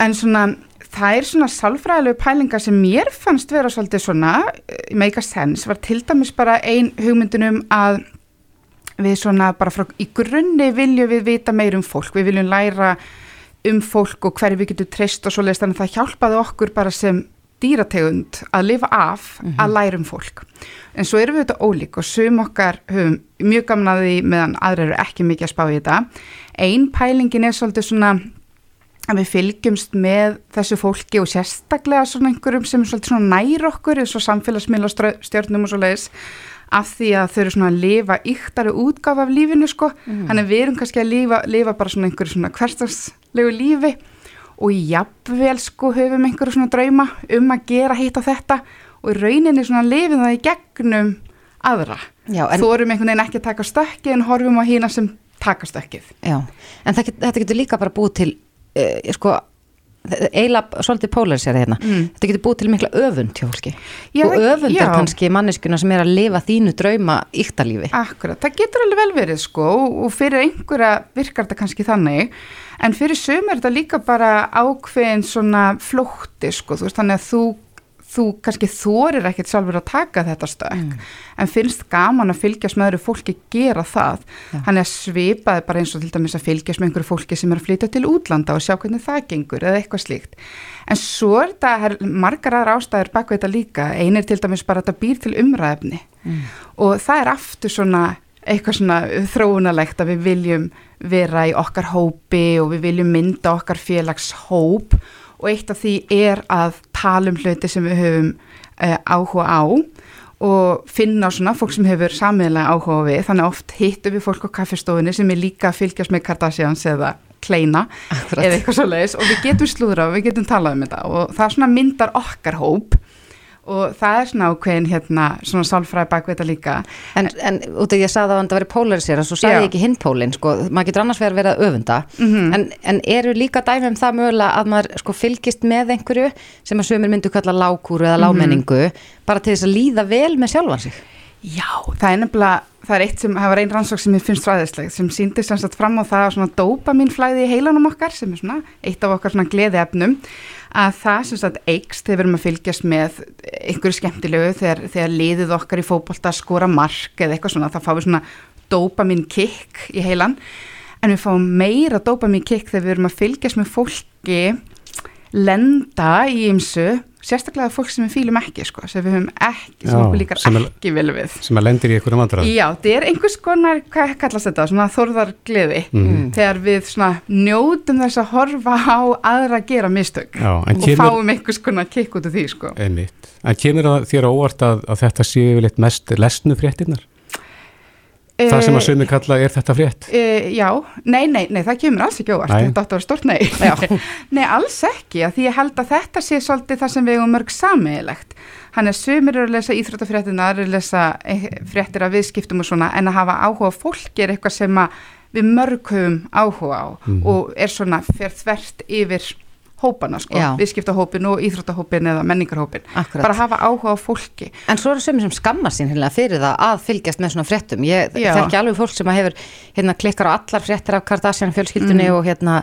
En svona það er svona sálfræðilegu pælingar sem mér fannst vera svolítið svona eh, make a sense, var til dæmis bara ein hugmyndunum að við svona bara frá í grunni viljum við vita meir um fólk, við viljum læra um fólk og hverju við getum treyst og svoleiðist þannig að það hjálpaði okkur bara sem dýrategund að lifa af að læra um fólk. En svo erum við þetta ólík og sum okkar höfum mjög gamnaði meðan aðra eru ekki mikið að spá í þetta. Ein pælingin er svolítið svona að við fylgjumst með þessu fólki og sérstaklega svona einhverjum sem er svona nær okkur eins og samfélagsmiðla stjórnum og svo leiðis af því að þau eru svona að lifa yktari útgáf af lífinu sko. Þannig við erum kannski að lifa, lifa bara svona einhverju svona hverstagslegu lífi og jafnvel sko höfum einhverju svona drauma um að gera hitt á þetta og í rauninni svona lifum það í gegnum aðra. Já, en- þú erum einhvern veginn ekki að taka stökkið en horfum á hína sem taka stökkið. Já, en þetta getur líka bara búið til uh, sko eiginlega svolítið polarisera hérna. Þetta getur búið til mikla öfund hjá fólki. Já, og öfund já. er kannski manneskuna sem er að lifa þínu drauma yktarlífi Akkurat, það getur alveg vel verið sko og og fyrir einhverja virkar þetta kannski þannig. En fyrir söm er þetta líka bara ákveðin svona flótti sko, þú veist þannig að þú, þú kannski þorir ekkert sjálfur að taka þetta stökk. En finnst gaman að fylgjast með öðru fólki gera það, þannig að svipaði bara eins og til dæmis að fylgjast með einhverju fólki sem er að flytja til útlanda og sjá hvernig það gengur eða eitthvað slíkt. En svo er þetta er margar aðra ástæður bak við þetta líka, ein er til dæmis bara að þetta býr til umræðefni og það er aftur svona eitthvað svona þróunalegt að við viljum vera í okkar hópi og við viljum mynda okkar félagshóp og eitt af því er að tala um hluti sem við höfum uh, áhuga á og finna svona fólk sem hefur samiðlega áhuga við, þannig oft hittum við fólk á kaffestofunni sem er líka að fylgjast með Kardashians eða kleina Akkurat. eða eitthvað svo leiðis og við getum slúðra og við getum talað um þetta. Og það svona myndar okkar hóp og það er svona ákveðin hérna svona sálfræði bakveita líka. En, en út af ég sagði að það væri polarisera svo sagði Já. ég ekki hinn pólinn sko, maður getur annars verið að vera öfunda. Mhm. en, en eru líka dæmi um það mögulega að maður sko fylgist með einhverju sem að sömur myndu kalla lágkúru eða lámenningu bara til þess að líða vel með sjálfan sig? Já, það er nefnilega, það er eitt sem, það var einn rannsók sem ég finnst fræðislegt sem síndi sem sagt fram á það að svona dópamínflæði í heilanum okkar sem er svona eitt af okkar svona gleðiefnum að það sem sagt eikst þegar við erum að fylgjast með einhverju skemmtilegu þegar, þegar liðið okkar í fótbolta skora mark eða eitthvað svona, þá fáum við svona dópamín kick í heilan. En við fáum meira dópamín kick þegar við erum að fylgjast með fólki lenda í ymsu sérstaklega fólk sem við fýlum ekki sko, sem við höfum ekki, sem okkur líkar sem ekki vel við sem að lendir í einhverjum vandræðum. Já, þetta er einhvers konar, hvað kallast þetta, svona þorðargleði Mhm. þegar við svona njótum þess að horfa á aðra að gera mistök Já, og kemur- fáum einhvers konar kikk út af því, sko. Einmitt. En kemur það þér á óvart að, að þetta séu yfirleitt mest lesnu fréttinnar? Það sem að sömu kalla er þetta frétt? Uh, já, nei, nei, nei, það kemur alls ekki óvart, þetta átti að vera stort nei. nei, alls ekki, að því ég held að þetta sé svolítið það sem við eigum mörg samiðilegt. Hann er sumir eru að lesa íþróttafréttina, eru að lesa eh, fréttir af viðskiptum og svona, en að hafa áhuga á fólki er eitthvað sem að við mörg höfum áhuga á og er svona fer þvert yfir hópana, sko, Já. viðskiptahópin og íþróttahópin eða menningarhópin. Akkurat. Bara hafa áhuga á fólki. En svo eru sömur sem skammar sín hérna fyrir það að fylgjast með svona fréttum. Ég Já. þekki alveg fólk sem hefur hérna klikkar á allar fréttir af Kardashian fjölskyldunni Mm. og hérna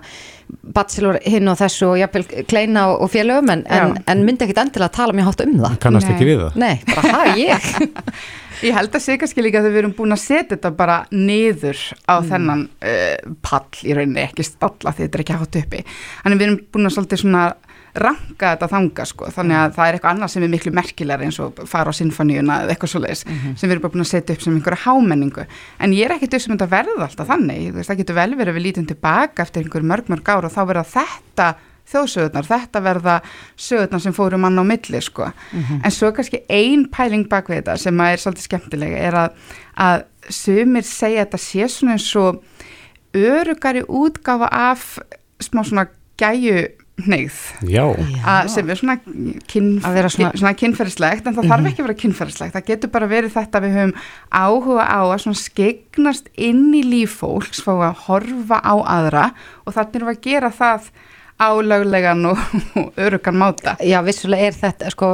Bachelor hinn og þessu og jafnvel Kleina og, og félögum en, en, en myndi ekkit endilega tala mjög hátt um það. Kannast Nei. ekki við það? Nei, bara ha, ég. Ég held að sé kannski líka að við erum búin að setja þetta bara niður á þennan uh, pall í rauninni, ekki stalla því þetta er ekki hátt uppi. Þannig við erum búin að svolítið svona ranka þetta þanga sko, þannig að það er eitthvað annað sem er miklu merkilega eins og fara á sinfoníuna eða eitthvað svoleiðis sem við erum bara búin að setja upp sem einhverja hámenningu. En ég er ekkit upp sem þetta verða alltaf þannig, það getur vel verið að við lítum tilbaka eftir einhver mörg mörg ár og þá verða þetta þjóðsögurnar, þetta verða sögurnar sem fóru mann á milli sko. en svo kannski ein pæling bak við þetta sem er svolítið skemmtilega er að, að sumir segja að þetta sé svona eins og örugari útgáfa af smá svona gæju neyð Já. að sem er svona, kyn, Að vera svona- svona kynferðislegt en það þarf ekki að vera kynferðislegt það getur bara verið þetta að við höfum áhuga á að svona skegnast inn í líf fólks, fá að horfa á aðra og þannig erum við að gera það á löglegan og, örugan máta Já, vissulega er þetta, sko,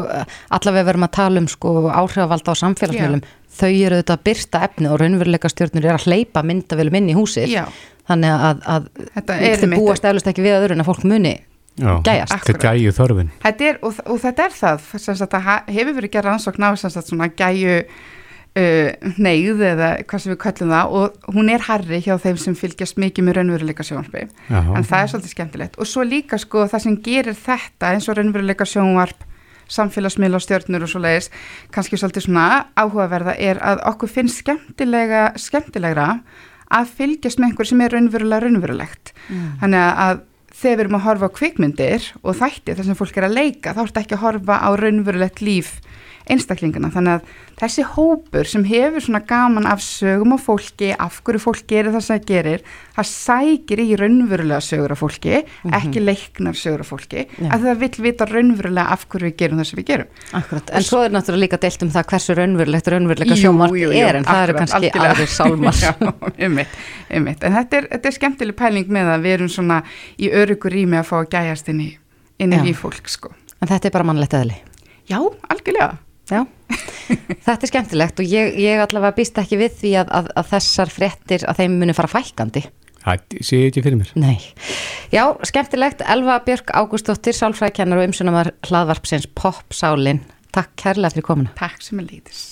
allavega verum að tala um sko áhrifavald á samfélagsmiðlum þau eru auðvitað að byrta efni og raunveruleika stjórnur er að hleypa myndavélum inn í húsið Já. þannig að, að Þetta er þau búast eflust ekki við öðru en að fólk muni. Gæjast. Þetta er gæju þörfin. Þetta er, og, og þetta er það, það hefur verið gerð rannsókn á svona gæju uh, neyð eða hvað sem við kallum það og hún er harri hjá þeim sem fylgjast mikið með raunveruleika sjónvarpi Já. en það er svolítið skemmtilegt og svo líka sko það sem gerir þetta eins og raunveruleika sjónvarp samfélagsmiðla og stjörnur og svo leiðis kannski svolítið svona áhugaverða er að okkur finnst skemmtilega skemmtilegra að fylgjast með einhver sem er raunverulega raunverulegt þannig að, að þegar við erum að horfa á kvikmyndir og þætti þar sem fólk er að leika þá ertu ekki að horfa á raunverulegt líf einstaklingana þannig að þessi hópur sem hefur svona gaman af sögum á fólki, af hverju fólk gerir það sem það gerir, það sækir í raunverulega sögur af fólki, ekki leiknar sögur af fólki, Já. að það vill vita raunverulega af hverju við gerum það sem við gerum. Akkurat, en svo er náttúrulega líka deilt um það hversu raunverulegt jú, jú, er en það eru akkurat, kannski aðrir sálmar Já, einmitt, einmitt. En þetta er, þetta er skemmtileg pæling með að við erum svona í örugur rými að fá að gæjast inn í, inn í fólk, sko. en þetta er bara mannlegt eðli Já, algjörlega. Já, þetta er skemmtilegt og ég, ég allavega býst ekki við því að, að, að þessar fréttir að þeim muni fara fækandi Það sé ég ekki fyrir mér. Nei. Já, skemmtilegt Elva Björk Ágústóttir, sálfræðkennar og umsunamar hlaðvarpsins Pop Sálin Takk kærlega fyrir komuna Takk sem er leiðis.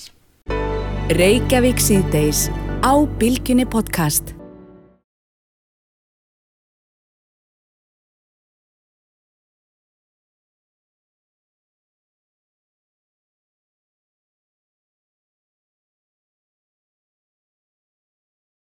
Reykjavík síðdeis á Bilginni podcast.